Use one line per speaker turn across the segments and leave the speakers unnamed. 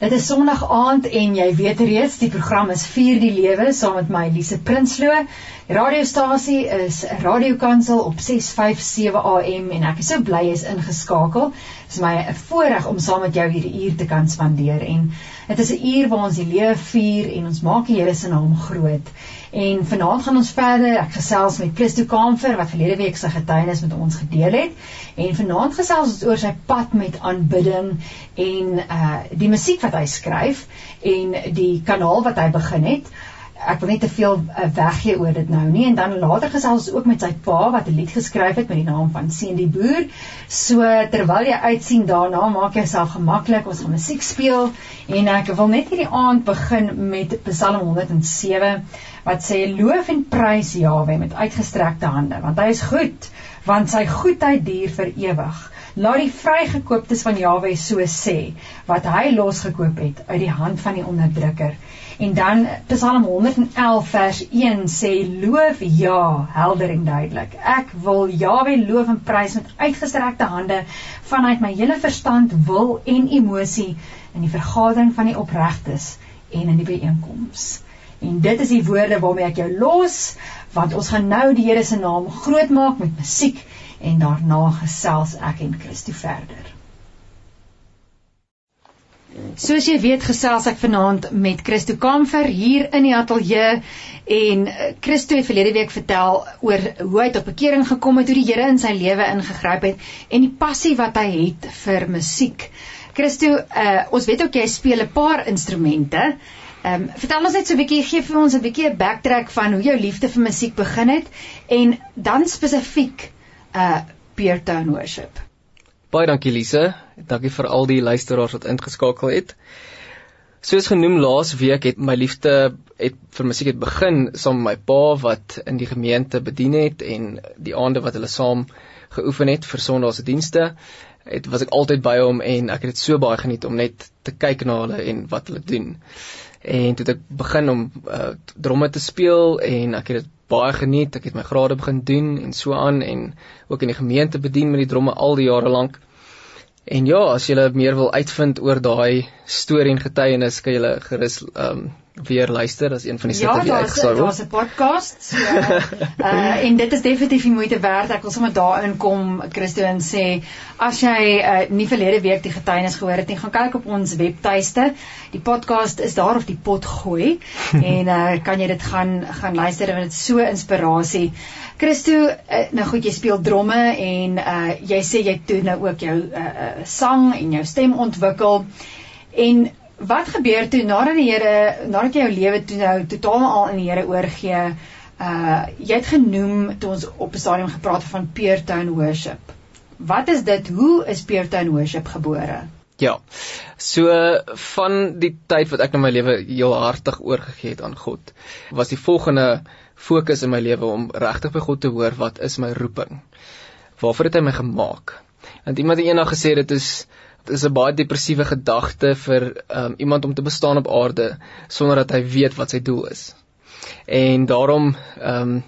Dit is Sondag aand en jy weet reeds die program is Vier die Lewe saam met my Elise Prinsloo. Die radiostasie is Radio Kansel op 657 AM en ek is so bly jy's ingeskakel. Dit is my 'n voorreg om saam met jou hierdie uur te kan spandeer en dit is 'n uur waar ons die lewe vier en ons maak die Here se naam groot. En vanaand gaan ons verder. Ek gesels met Christo Kamfer wat verlede week sy getuienis met ons gedeel het. En vanaand gesels ons oor sy pad met aanbidding en uh die musiek wat hy skryf en die kanaal wat hy begin het. Ek wil net te veel uh, weggee oor dit nou nie en dan later gesels ook met sy pa wat 'n lied geskryf het met die naam van Seun die Boer. So terwyl jy uitsien daarna, maak jouself gemaklik. Ons gaan musiek speel en ek wil net hierdie aand begin met Psalm 107 wat sê loof en prys Jahwe met uitgestrekte hande want hy is goed want sy goedheid duur vir ewig laat die vrygekooptes van Jahwe so sê wat hy losgekoop het uit die hand van die onderdrukker en dan Psalm 111 vers 1 sê loof ja helder en duidelik. Ek wil Jahwe loof en prys met uitgestrekte hande. Vanuit my hele verstand wil en emosie in die vergadering van die opregtes en in die byeenkomste En dit is die woorde waarmee ek jou los, want ons gaan nou die Here se naam groot maak met musiek en daarna gesels ek en Christo verder. Soos jy weet, gesels ek vanaand met Christo Kamfer hier in die ateljee en eh, Christo het verlede week vertel oor hoe hy tot bekering gekom het, hoe die Here in sy lewe ingegryp het en die passie wat hy het vir musiek. Christo, uh, ons weet ook jy speel 'n paar instrumente. Ehm um, vertel ons net so 'n bietjie, gee vir ons 'n bietjie 'n backtrack van hoe jou liefde vir musiek begin het en dan spesifiek uh Peer Town Worship.
Baie dankie Lise. Dankie vir al die luisteraars wat ingeskakel het. Soos genoem laas week het my liefde het vir musiek het begin saam met my pa wat in die gemeente bedien het en die aande wat hulle saam geoefen het vir Sondagse dienste. Het was ek altyd by hom en ek het dit so baie geniet om net te kyk na hulle en wat hulle doen en toe het ek begin om uh, dromme te speel en ek het dit baie geniet. Ek het my grade begin doen en so aan en ook in die gemeente bedien met die dromme al die jare lank. En ja, as jy meer wil uitvind oor daai storie en getuienis, kan jy gerus ehm um, weer luister as een van die
sitte
ja,
weer uitgesaai word. Ja, daar's 'n podcast. So, uh en dit is definitief die moeite werd. Ek wil sommer daarin kom Christo en sê as jy uh nie verlede week die getuienis gehoor het nie, gaan kyk op ons webtuiste. Die podcast is daar of die pot gooi en uh kan jy dit gaan gaan luister want dit is so inspirasie. Christo, uh, nou goed, jy speel dromme en uh jy sê jy doen nou ook jou uh, uh sang en jou stem ontwikkel. En wat gebeur toe nadat die Here nadat jy jou lewe toe nou totaal al in die Here oorgee? Uh jy het genoem toe ons op 'n stadium gepraat van Peertown worship. Wat is dit? Hoe is Peertown worship gebore?
Ja. So van die tyd wat ek na my lewe heel hartig oorgegee het aan God, was die volgende fokus in my lewe om regtig by God te hoor wat is my roeping? Waarvoor het hy my gemaak? Want iemand het eendag gesê dit is Dit is 'n baie depressiewe gedagte vir um, iemand om te bestaan op aarde sonder dat hy weet wat sy doel is. En daarom ehm um,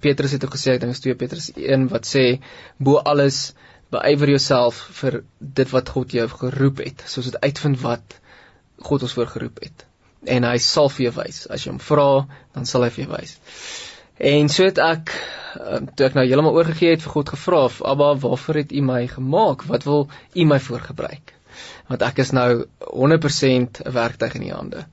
Petrus het ook gesê, ek dink is 2 Petrus 1 wat sê bo alles beywer jouself vir dit wat God jou geroep het, soos dit uitvind wat God ons voorgeroep het. En hy sal vir jou wys. As jy hom vra, dan sal hy vir jou wys. En so het ek ehm, toe ek nou heeltemal oorgegee het vir God gevra, "Abba, waarvoor het U my gemaak? Wat wil U my voor gebruik?" Want ek is nou 100% 'n werktuig in U hande.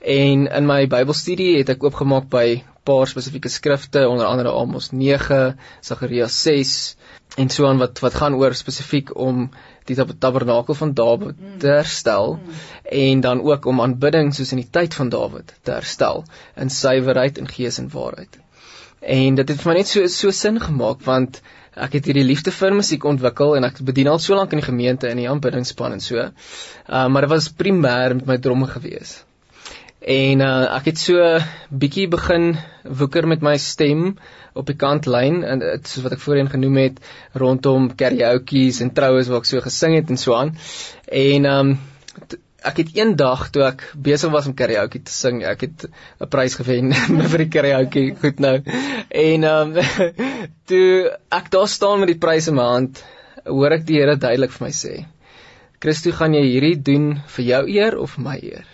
En in my Bybelstudie het ek oopgemaak by paar spesifieke skrifte, onder andere Amos 9, Sagaria 6 en so aan wat wat gaan oor spesifiek om die tabernakel van Dawid te herstel mm. en dan ook om aanbidding soos in die tyd van Dawid te herstel in suiwerheid en gees en waarheid. En dit het vir my net so so sin gemaak want ek het hierdie liefde vir musiek ontwikkel en ek bedien al so lank in die gemeente in die aanbiddingsspan en so. Uh maar dit was primêr met my dromme gewees. En uh ek het so bietjie begin woeker met my stem op die kantlyn en dit soos wat ek voorheen genoem het rondom karaoke's en troues waar ek so gesing het en so aan. En um ek het eendag toe ek besig was om karaoke te sing, ek het 'n prys gewen vir die karaoke, goed nou. En ehm um, toe ek daar staan met die prys in my hand, hoor ek die Here duidelik vir my sê: Christo, gaan jy hierdie doen vir jou eer of my eer?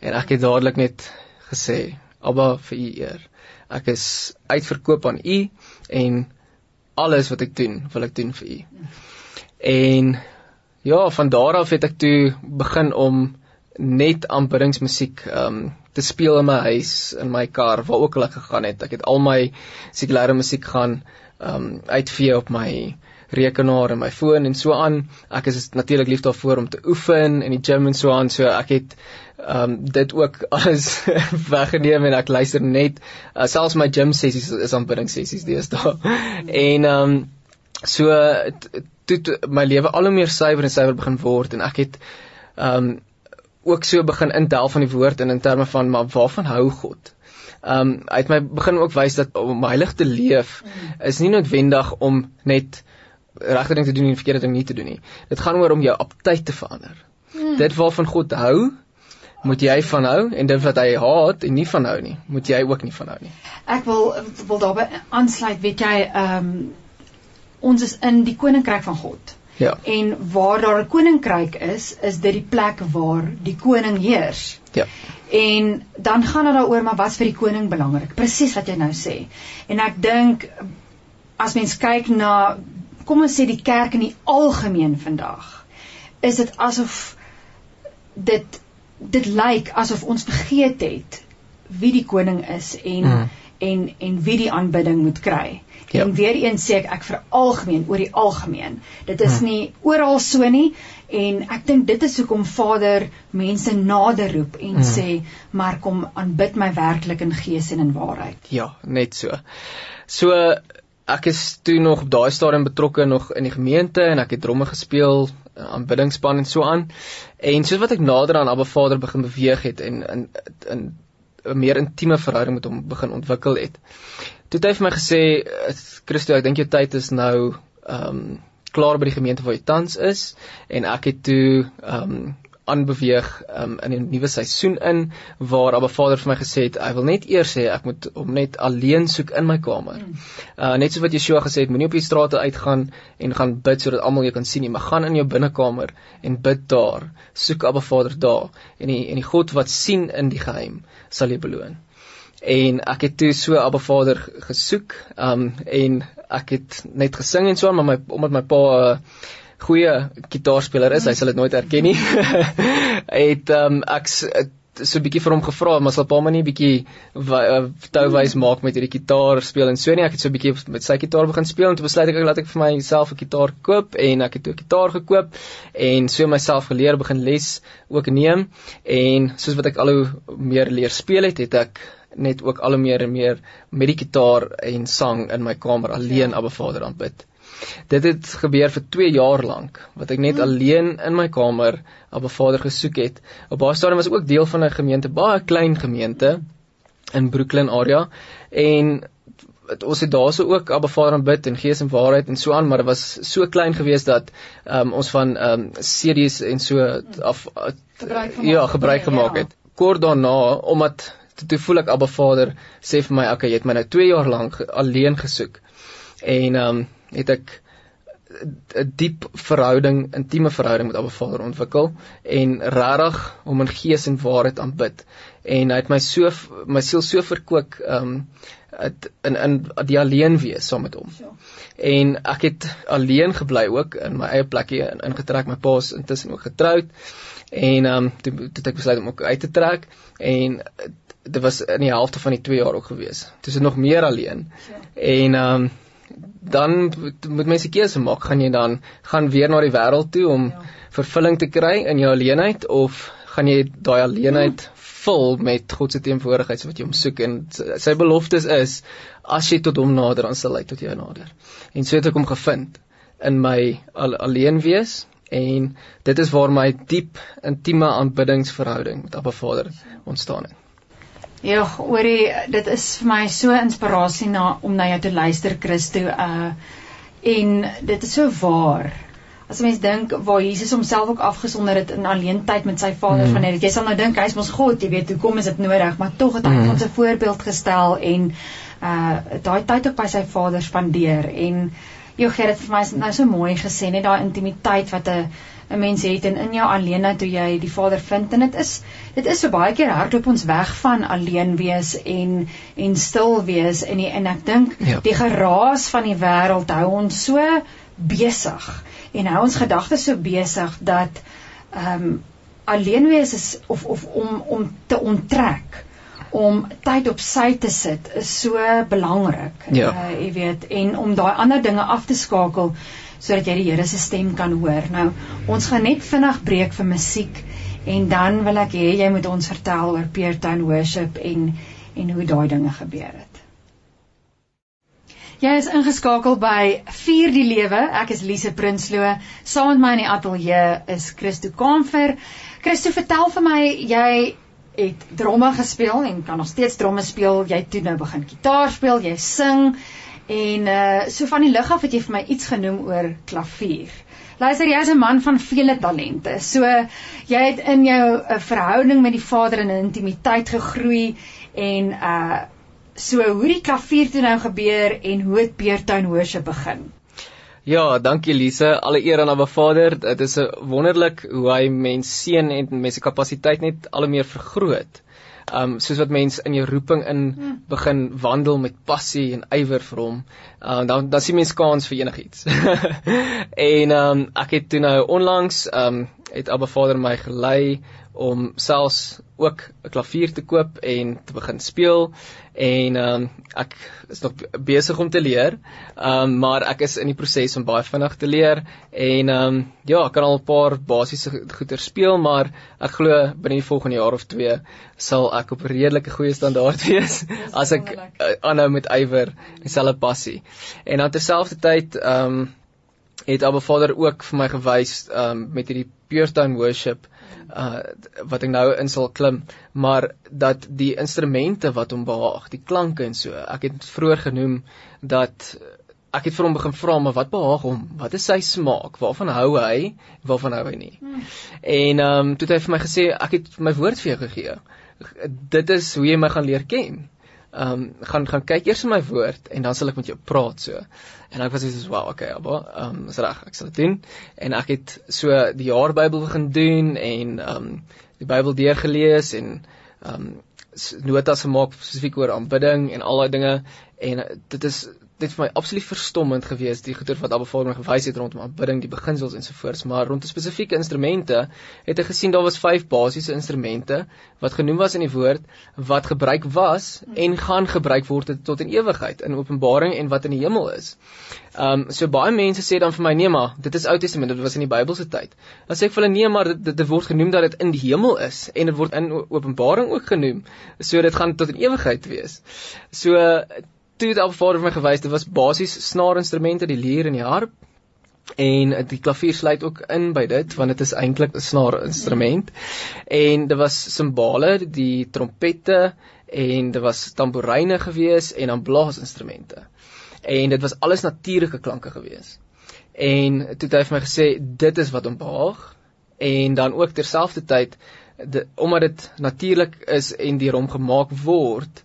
En ek het dadelik net gesê, Abba, vir u eer. Ek is uitverkoop aan u en alles wat ek doen, wil ek doen vir u. En ja, van daar af het ek toe begin om net aanbiddingsmusiek um te speel in my huis, in my kar, waar ook al ek gegaan het. Ek het al my sekulêre musiek gaan um uitvee op my rekenaar en my foon en so aan. Ek is natuurlik lief daarvoor om te oefen in die gym en so aan. So ek het um dit ook alles weggeneem en ek luister net uh, selfs my gym sessies is aanbidding sessies deesdae. en um so toe my lewe al hoe meer suiwer en suiwer begin word en ek het um ook so begin intel van die woord en in terme van maar waarvan hou God? Um hy het my begin ook wys dat om heilig te leef is nie noodwendig om net regte ding te doen en verkeerde ding nie te doen nie. Dit gaan oor om jou aptyd te verander. Hmm. Dit waarvan God hou, moet jy van hou en dit wat hy haat en nie van hou nie, moet jy ook nie van hou nie.
Ek wil wil daarby aansluit, weet jy, um, ons is in die koninkryk van God.
Ja.
En waar daar 'n koninkryk is, is dit die plek waar die koning heers.
Ja.
En dan gaan dit daaroor maar wat vir die koning belangrik. Presies wat jy nou sê. En ek dink as mens kyk na kom ons sê die kerk in die algemeen vandag is dit asof dit dit lyk asof ons vergeet het wie die koning is en mm. En en wie die aanbidding moet kry. Ja. En weer eens sê ek ek vir algemeen oor die algemeen. Dit is mm. nie oral so nie en ek dink dit is hoekom Vader mense nader roep en mm. sê maar kom aanbid my werklik in gees en in waarheid.
Ja, net so. So ek is toe nog op daai stadium betrokke nog in die gemeente en ek het dromme gespeel aanbiddingspan en so aan. En soos wat ek nader aan Abba Vader begin beweeg het en in in 'n meer intieme verhouding met hom begin ontwikkel het. Toe het hy vir my gesê, "Christo, ek dink jou tyd is nou ehm um, klaar by die gemeente waar jy tans is." En ek het toe ehm um, aanbeweeg um, in 'n nuwe seisoen in waar Abba Vader vir my gesê het hy wil net eers sê ek moet hom net alleen soek in my kamer. Mm. Uh net soos wat Yeshua gesê het, moenie op die strate uitgaan en gaan bid sodat almal jou kan sien nie, maar gaan in jou binnekamer en bid daar. Soek Abba Vader daar en die en die God wat sien in die geheim sal jou beloon. En ek het toe so Abba Vader gesoek, um en ek het net gesing en so maar my omdat my pa uh, goeie kitaarspeler is, hy sal dit nooit erken nie. het um, ek so 'n bietjie vir hom gevra, maar sal pa my nie bietjie uh, touwys maak met hierdie kitaar speel en so nie. Ek het so 'n bietjie met sy kitaar begin speel en toe besluit ek laat ek vir myself 'n kitaar koop en ek het toe 'n kitaar gekoop en so myself geleer begin les ook neem en soos wat ek al hoe meer leer speel het, het ek net ook al hoe meer en meer met die kitaar en sang in my kamer alleen ja. Abba Vader aanbid. Dit het gebeur vir 2 jaar lank wat ek net hmm. alleen in my kamer op 'n Vader gesoek het. Op baie stadium was ek ook deel van 'n gemeente, baie klein gemeente in Brooklyn area en het, ons het daarso ook 'n Vader aanbid en gees en waarheid en so aan, maar dit was so klein geweest dat um, ons van um, CD's en so af gebruik gemaak, ja, gebruik gemaak ja. het. Kort daarna omdat toe voel ek Abba Vader sê vir my, "Oké, okay, jy het my nou 2 jaar lank alleen gesoek." En ehm um, het ek 'n diep verhouding, intieme verhouding met Abba Vader ontwikkel en regtig hom in gees en waarheid aanbid. En hy het my so my siel so verkoop um in in die alleen wees saam met hom. En ek het alleen gebly ook in my eie plekkie ingetrek. My pa is intussen ook getroud. En um toe toe ek besluit om ook uit te trek en dit was in die helfte van die 2 jaar ook gewees. Dis nog meer alleen. En um dan moet mense keuse maak. Gaan jy dan gaan weer na die wêreld toe om ja. vervulling te kry in jou alleenheid of gaan jy daai alleenheid vul met God se teenwoordigheid wat jy hom soek en sy beloftes is as jy tot hom nader dan sal hy tot jou nader. En so het ek hom gevind in my al, alleen wees en dit is waar my diep intieme aanbiddingsverhouding met Abba Vader ontstaan het.
Ja, hoorie, dit is vir my so inspirasie na om na jou te luister, Christo. Uh en dit is so waar. As 'n mens dink waar Jesus homself ook afgesonder het in alleen tyd met sy Vader mm. van net, jy sal nou dink hy's mos God, jy weet, hoekom is dit nodig? Maar tog het hy mm. ons 'n voorbeeld gestel en uh daai tyd op by sy Vader spandeer en Jy gee dit vir my nou so mooi gesê net daai intimiteit wat 'n 'n mens het en in jou alleen toe jy die Vader vind en dit is dit is so baie keer hardloop ons weg van alleen wees en en stil wees en die, en ek dink ja. die geraas van die wêreld hou ons so besig en hou ons gedagtes so besig dat ehm um, alleen wees is of of om om te onttrek om tyd op sy te sit is so belangrik.
Ja.
Uh, jy weet en om daai ander dinge af te skakel sodat jy die Here se stem kan hoor. Nou, ons gaan net vinnig breek vir musiek en dan wil ek hê jy moet ons vertel oor Peertown Worship en en hoe daai dinge gebeur het. Jy is ingeskakel by Vier die Lewe. Ek is Lise Prinsloo. Saam met my in die ateljee is Christo Kamfer. Christo, vertel vir my, jy het dromme gespeel en kan nog steeds dromme speel. Jy toe nou begin gitaar speel, jy sing en uh so van die lig af het jy vir my iets genoem oor klavier. Luister, jy is 'n man van vele talente. So jy het in jou 'n uh, verhouding met die Vader in intimiteit gegroei en uh so hoe die klavier toe nou gebeur en hoe het Peertown Worship begin?
Ja, dankie Elise. Alle eer aan Abba Vader. Dit is wonderlik hoe hy mens seën en mense kapasiteit net al hoe meer vergroot. Um soos wat mens in jou roeping in hmm. begin wandel met passie en ywer vir hom, uh, dan dan sien mens kans vir enigiets. en um ek het toe nou onlangs um het Abba Vader my gelei om selfs ook 'n klavier te koop en te begin speel en ehm um, ek is nog besig om te leer. Ehm um, maar ek is in die proses om baie vinnig te leer en ehm um, ja, ek kan al 'n paar basiese goeie speel, maar ek glo binne die volgende jaar of 2 sal ek op 'n redelike goeie standaard wees as ek uh, aanhou met ywer en dieselfde passie. En aan terselfdertyd ehm um, het Abba Vader ook vir my gewys ehm um, met hierdie Pure Time Worship uh wat ek nou in sal klim, maar dat die instrumente wat hom behaag, die klanke en so. Ek het vroeër genoem dat ek het vir hom begin vra maar wat behaag hom? Wat is sy smaak? Waarvan hou hy? Waarvan hou hy nie? Hmm. En ehm um, toe het hy vir my gesê ek het my woord vir jou gegee. Dit is hoe jy my gaan leer ken ehm um, gaan gaan kyk eers in my woord en dan sal ek met jou praat so. En ek was so wow, okay, Abba, ehm um, is reg, ek sal dit doen. En ek het so die jaar Bybel begin doen en ehm um, die Bybel deurgelees en ehm um, notas gemaak spesifiek oor aanbidding en al daai dinge en dit is dit vir my absoluut verstommend gewees die goeie wat Abba Vader my gewys het rondom aanbidding, die beginsels ensovoorts, maar rondom spesifieke instrumente het ek gesien daar was vyf basiese instrumente wat genoem was in die woord wat gebruik was en gaan gebruik word tot in ewigheid in Openbaring en wat in die hemel is. Um so baie mense sê dan vir my nee maar dit is Ou Testament, dit was in die Bybelse tyd. Dan sê ek vir hulle nee maar dit, dit, dit word genoem dat dit in die hemel is en dit word in Openbaring ook genoem. So dit gaan tot in ewigheid wees. So toe het Alvader vir my gewys dit was basies snaarinstrumente die lier en die harp. En die klavier sluit ook in by dit want dit is eintlik 'n snaarinstrument. En dit was simbale die trompette en dit was tamboeryne gewees en dan blaasinstrumente. En dit was alles natuurlike klanke gewees. En toe het hy vir my gesê dit is wat hom behaag en dan ook terselfdertyd omdat dit natuurlik is en deur hom gemaak word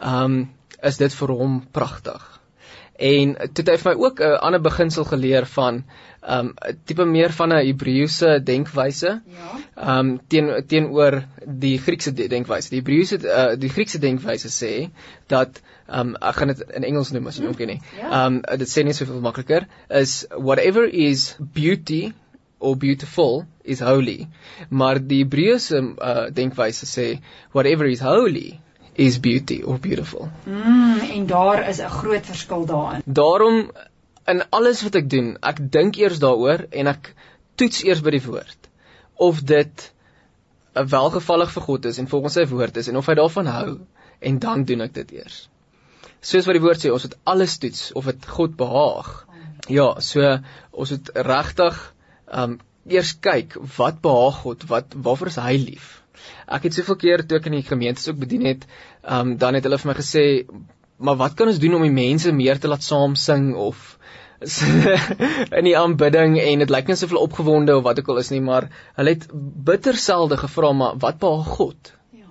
um is dit vir hom pragtig. En toe het vir my ook 'n uh, ander beginsel geleer van um tipe meer van 'n Hebreëse denkwyse. Ja. Um teen teenoor die Griekse denkwyse. Die Hebreëse uh, die Griekse denkwyse sê dat um ek gaan dit in Engels noem as jy hom ken nie. Ja. Um dit sê nie soveel makliker is whatever is beauty or beautiful is holy. Maar die Hebreëse uh, denkwyse sê whatever is holy is beauty or beautiful.
Mm, en daar is 'n groot verskil daarin.
Daarom in alles wat ek doen, ek dink eers daaroor en ek toets eers by die woord of dit 'n welgevallig vir God is en volgens sy woord is en of hy daarvan hou en dan doen ek dit eers. Soos wat die woord sê, ons moet alles toets of dit God behaag. Ja, so ons moet regtig um eers kyk wat behaag God, wat waarvoor is hy lief? Ek het soveel keer toe ek in die gemeentes ook bedien het, um, dan het hulle vir my gesê, "Maar wat kan ons doen om die mense meer te laat saam sing of in die aanbidding en dit lyk nie soveel opgewonde of wat ook al is nie, maar hulle het bitter selde gevra, "Maar wat behaag God?" Ja.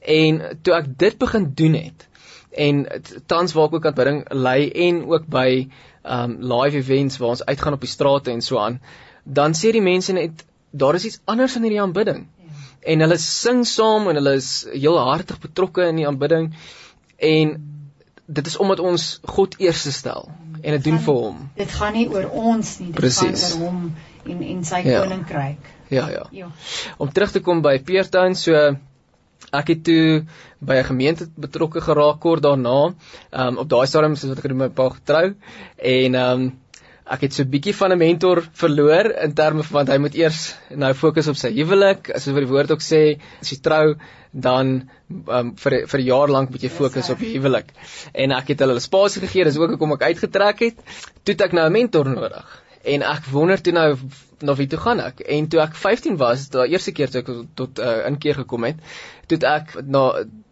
En toe ek dit begin doen het en tans waar ek ook aanbidding lei en ook by um live events waar ons uitgaan op die strate en so aan, dan sê die mense net daar is iets anders in hierdie aanbidding. En hulle sing saam en hulle is heel hartig betrokke in die aanbidding en dit is omdat ons God eerste stel en dit doen vir hom.
Dit gaan nie oor ons nie, dit
Precies.
gaan oor hom en en sy
Ja.
koninkryk.
Ja, ja.
Ja.
Om terug te kom by Peertown, so ek het toe by 'n gemeente betrokke geraak kort daarna. Ehm um, op daai stadium soos wat ek met my pa getrou en ehm um, ek het so 'n bietjie van 'n mentor verloor in terme van want hy moet eers nou fokus op sy huwelik, soos wat die woord ook sê, as jy trou dan um, vir vir 'n jaar lank moet jy fokus op die huwelik. En ek het hulle spasie gegee, dis ook hoekom ek uitgetrek het. Toe het ek nou 'n mentor nodig. En ek wonder toe nou na wie toe gaan ek? En toe ek 15 was, daai eerste keer toe ek tot 'n uh, inkeer gekom het, toe ek na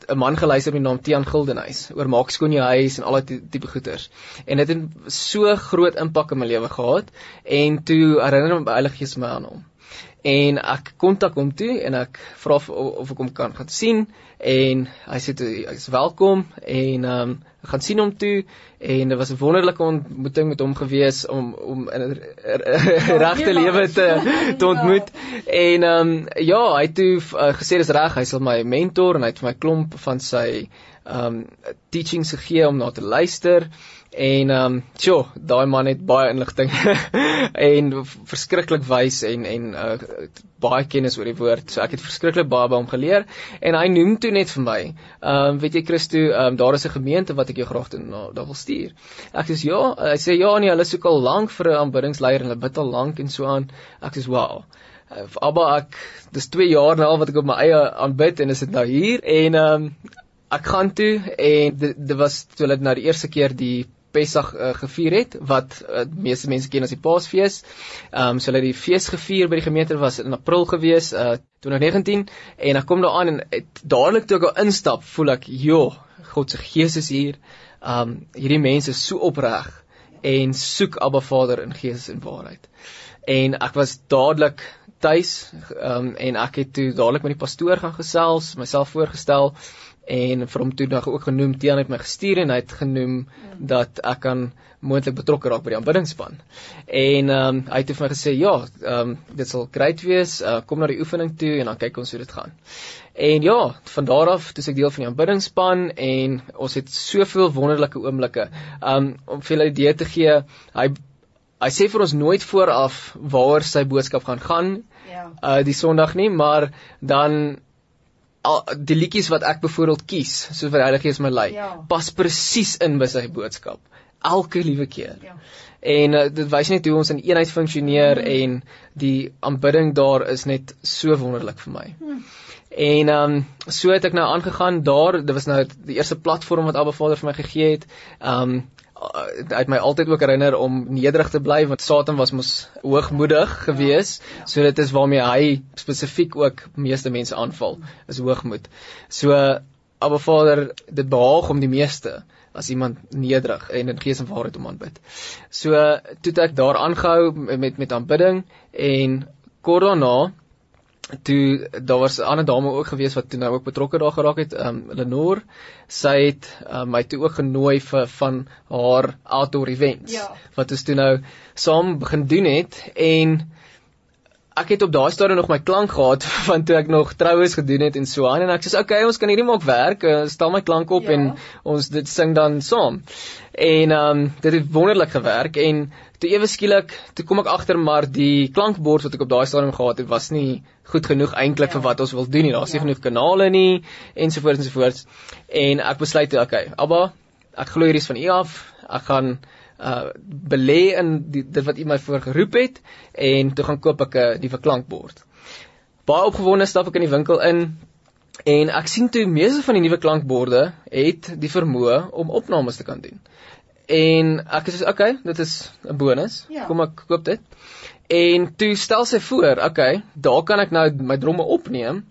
'n man geluister met die naam Tian Gildenhuys oor maak skoon jou huis en al daai tipe goeters. En dit het so groot impak in my lewe gehad en toe herinner my Heilige Gees my aan hom. En ek kontak hom toe en ek vra of, of ek hom kan gaan sien en hy sê toe hy's welkom en ehm um, ek gaan sien hom toe en dit was 'n wonderlike ontmoeting met hom gewees om om in 'n regte lewe te te ontmoet. En ehm um, ja, hy het toe uh, gesê dis reg, hy sal my mentor en hy het vir my klomp van sy ehm um, teachings gegee om na te luister. En ehm um, sjoe, daai man het baie inligting en verskriklik wys en en uh, baie kennis oor die woord. So ek het verskriklik baie by hom geleer en hy noem toe net vir my, ehm um, weet jy Christo, ehm um, daar is 'n gemeente wat ek jou graag toe na daar wil stuur. Ek sê ja, hy sê ja nee, hulle soek al lank vir 'n aanbiddingsleier en hulle bid al lank en so aan. Ek sê wow. Uh, aber ek dis 2 jaar nou al wat ek op my eie aanbid en is dit nou hier en ehm um, ek gaan toe en dit, dit was toe hulle nou die eerste keer die Pessach uh, gevier het wat uh, meeste mense ken as die Paasfees. Ehm um, so hulle het die fees gevier by die gemeente was in April gewees, uh 2019 en ek kom daar aan en het, dadelik toe ek daar instap, voel ek, "Jo, God se Gees is hier." Ehm um, hierdie mense is so opreg en soek Abba Vader in gees en waarheid. En ek was dadelik tuis um, en ek het toe dadelik met die pastoor gaan gesels, myself voorgestel en vir hom toe nog ook genoem Tiaan het my gestuur en hy het genoem dat ek kan moontlik betrokke raak by die aanbiddingspan. En ehm um, hy het vir my gesê ja, ehm um, dit sal great wees. Uh, kom na die oefening toe en dan kyk ons hoe dit gaan. En ja, van daar af toe ek deel van die aanbiddingspan en ons het soveel wonderlike oomblikke. Um om vir julle idee te gee, hy hy sê vir ons nooit vooraf waaroor sy boodskap gaan gaan
Ja.
uh die Sondag nie, maar dan al die liedjies wat ek byvoorbeeld kies, soos wat die Heilige Gees my lei,
Ja.
pas presies in by sy boodskap. Elke liewe keer.
Ja.
En uh, dit wys net hoe ons in eenheid funksioneer mm. en die aanbidding daar is net so wonderlik vir my. Mm. En ehm um, so het ek nou aangegaan daar, dit was nou die eerste platform wat Abba Vader vir my gegee het. Ehm um, het my altyd ook herinner om nederig te bly want Satan was mos hoogmoedig gewees. Ja, ja. So dit is waarmee hy spesifiek ook meeste mense aanval, is hoogmoed. So Abba Vader, dit behaag om die meeste as iemand nederig en in gees en waarheid om aanbid. So toe ek daar aangehou met met aanbidding en kort daarna toe daar was 'n ander dame ook gewees wat toe nou ook betrokke daar geraak het, ehm um, Lenore. Sy het um, my toe ook genooi vir van haar outdoor events
Ja.
wat ons toe nou saam begin doen het en ek het op daai stadium nog my klank gehad van toe ek nog troues gedoen het en so aan en ek sê okay ons kan hierdie maak werk uh, stel my klank op
Ja.
en ons dit sing dan saam en ehm um, dit het wonderlik gewerk en toe ewe skielik toe kom ek agter maar die klankbord wat ek op daai stadium gehad het was nie goed genoeg eintlik
Ja.
vir wat ons wil doen nie daar's nie
Ja.
genoeg kanale nie ensovoorts ensovoorts en ek besluit toe okay Abba ek glo hierdie is van U af ek gaan uh belê in die, dit wat u my voor geroep het en toe gaan koop ek 'n nuwe klankbord. Baie opgewonde stap ek in die winkel in en ek sien toe meeste van die nuwe klankborde het die vermoë om opnames te kan doen. En ek sê okay, dit is 'n bonus.
Ja.
Kom ek koop dit. En toe stel sy voor, okay, daar kan ek nou my dromme opneem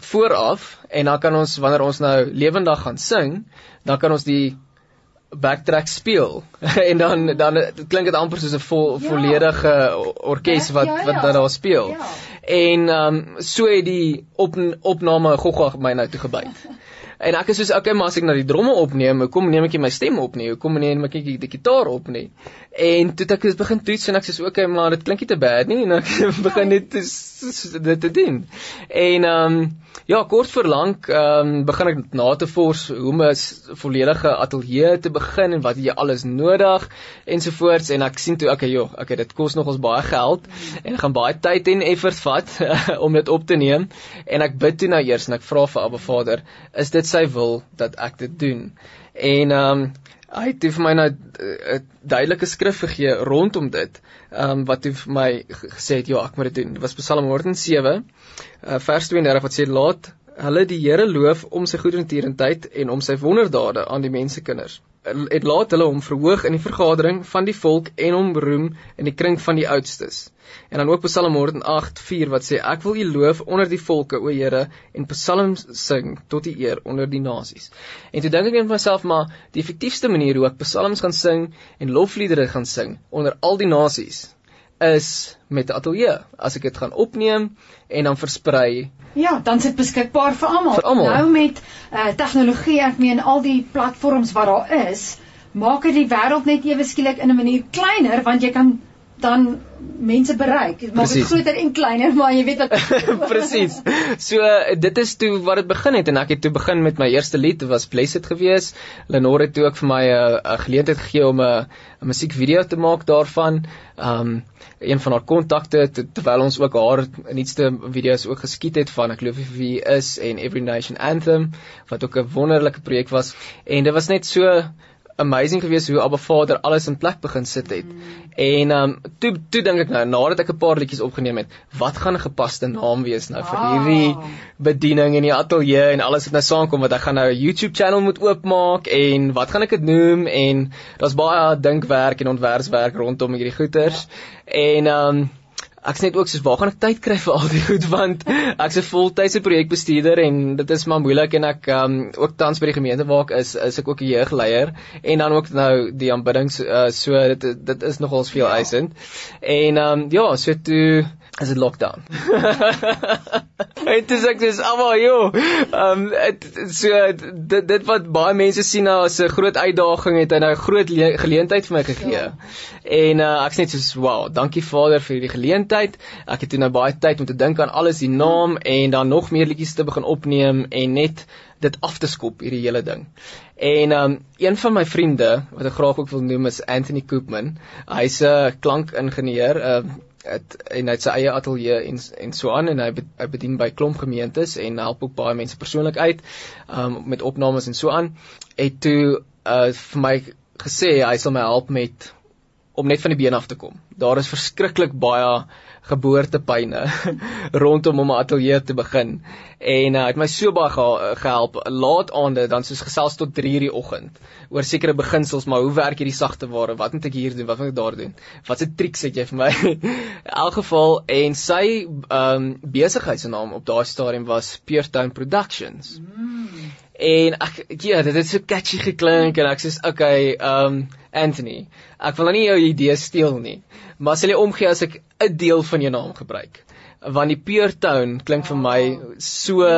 vooraf en dan kan ons wanneer ons nou lewendig gaan sing, dan kan ons die backtrack speel en dan dan klink dit amper soos 'n vo,
Ja.
volledige orkes
Ja,
wat
ja,
wat
ja.
dan daar speel.
Ja.
En ehm um, so het die op opname gogga my nou toe gebyt. En ek is soos okay, maar as ek na die dromme opneem, hoekom neem ek nie my stem op nie? Hoekom neem ek nie die gitaar op nie? En toe ek begin toets en ek sê okay, maar dit klink nie te bad nie en ek begin net dit te doen. En ehm um, ja, kort voor lank ehm um, begin ek na te vors hoe om 'n volledige ateljee te begin en wat jy alles nodig ensovoorts en ek sien toe okay, joh, okay, dit kos nogals baie geld en gaan baie tyd en effort vat om dit op te neem en ek bid toe nou eers en ek vra vir Abba Vader, is dit sy wil dat ek dit doen. En ehm um, hy het vir my nou 'n uh, duidelike skrif gegee rondom dit. Ehm um, wat hy vir my gesê het, ja, ek moet dit doen. Dit was Psalm 107 uh, vers 32 wat sê laat hulle die Here loof om sy goedertierendheid en om sy wonderdade aan die mensekinders het laat hulle hom verhoog in die vergadering van die volk en hom beroem in die kring van die oudstes. En dan ook Psalm 108:4 wat sê ek wil U loof onder die volke o Here en psalms sing tot U eer onder die nasies. En toe dink ek net vir myself maar die effektiefste manier hoe ek psalms gaan sing en lofliedere gaan sing onder al die nasies is met 'n ateljee. As ek dit gaan opneem en dan versprei.
Ja, dan sit beskikbaar vir almal. Nou met uh, tegnologie, ek meen al die platforms wat daar is, maak dit die wêreld net ewe skielik in 'n manier kleiner want jy kan dan mense bereik. Maak dit groter en kleiner, maar jy weet wat
Presies. So dit is toe wat dit begin het en ek het toe begin met my eerste lied, dit was Blessed gewees. Lenore het toe ook vir my 'n uh, geleentheid gegee om 'n uh, musiekvideo te maak daarvan. Um een van haar kontakte terwyl ons ook haar nuutste video's ook geskiet het van ek glo wie is en Every Nation Anthem wat ook 'n wonderlike projek was en dit was net so amazing geweest hoe Abba Vader alles in plek begin sit het. Mm. En um, toe toe dink ek nou nadat ek 'n paar liedjies opgeneem het, wat gaan 'n gepaste naam wees nou vir hierdie oh. bediening in die ateljee en alles wat nou saamkom wat ek gaan nou 'n YouTube channel moet oopmaak en wat gaan ek dit noem en daar's baie dinkwerk en ontwerpswerk rondom hierdie goeters. Ja. En um, ek's net ook soos waar gaan ek tyd kry vir al die goed? Want ek's 'n voltydse projekbestuurder en dit is maar moeilik en ek um, ook tans by die gemeente waar ek is is ek ook 'n jeugleier. En dan ook nou die aanbiddings uh, so dit dit is nogals veel ja. eisend. En um, ja so toe is dit lockdown. Dit is ek dis almal jo. Ehm um, so dit dit wat baie mense sien nou as 'n groot uitdaging het en 'n groot geleentheid vir my gegee. Ja. En uh, ek's net so wow, dankie Vader vir hierdie geleentheid. Ek het nou baie tyd om te dink aan alles die naam en dan nog meer liedjies te begin opneem en net dit af te skop hierdie hele ding. En um een van my vriende wat ek graag ook wil noem is Anthony Koopman. Hy's 'n klankingenieur, 'n uh, het en hy het sy eie ateljee en en so aan en hy hy bedien by klomp gemeentes en help ook baie mense persoonlik uit um met opnames en so aan. Het toe uh vir my gesê hy sal my help met om net van die been af te kom. Daar is verskriklik baie geboortepyne rondom om 'n ateljee te begin. En uh, hy het my so baie ge gehelp laat aande dan soos gesels tot 3:00 die oggend oor sekere beginsels, maar hoe werk hierdie sagte ware? Wat moet ek hier doen? Wat moet ek daar doen? Watse triks het jy vir my? In elk geval en sy um, besigheidsnaam op daardie stadium was Peertown Productions. Mm. En ek ja, dit het so catchy geklink en ek sê okay, um, Anthony, ek wil nou nie jou idee steel nie, maar sal jy omgee as ek 'n deel van jou naam gebruik? Want die Pure Town klink vir my so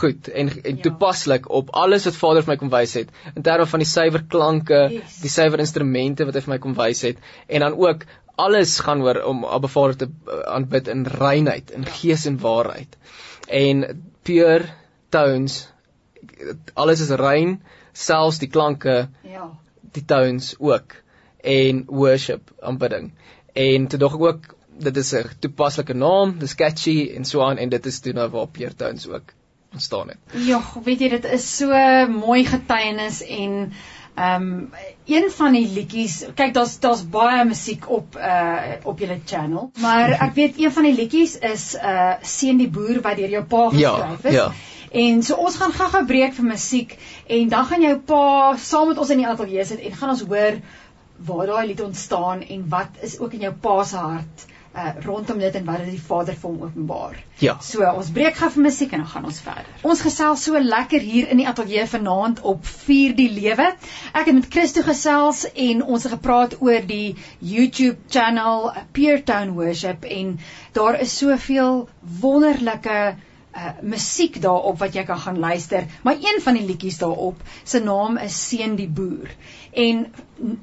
goed en en ja. toepaslik op alles wat Vader vir my kom wys het in terme van die suiwer klanke, yes. die suiwer instrumente wat hy vir my kom wys het en dan ook alles gaan oor om Abba Vader te uh, aanbid in reinheid, in gees en waarheid. En Pure Tones alles is rein, selfs die klanke. Ja die tones ook en worship aanbidding. En toe dog ek ook dit is 'n toepaslike naam, dis catchy en so aan en dit is toe nou waar Peer Tones ook ontstaan het.
Ja, weet jy dit is so mooi getuienis en ehm um, een van die liedjies, kyk daar's daar's baie musiek op uh op julle channel, maar ek weet een van die liedjies is uh Seën die boer wat deur jou pa ja, geskryf is. Ja. Ja. En so ons gaan gou-gou breek vir musiek en dan gaan jou pa saam met ons in die ateljee sit en gaan ons hoor waar daai lied ontstaan en wat is ook in jou pa se hart uh rondom dit en wat dit die Vader vir hom openbaar.
Ja.
So ons breek gou vir musiek en dan gaan ons verder. Ons gesels so lekker hier in die ateljee vanaand op Vier die Lewe. Ek het met Christo gesels en ons het gepraat oor die YouTube channel Peertown Worship en daar is soveel wonderlike uh musiek daarop wat jy kan gaan luister. Maar een van die liedjies daarop se naam is Seën die Boer. En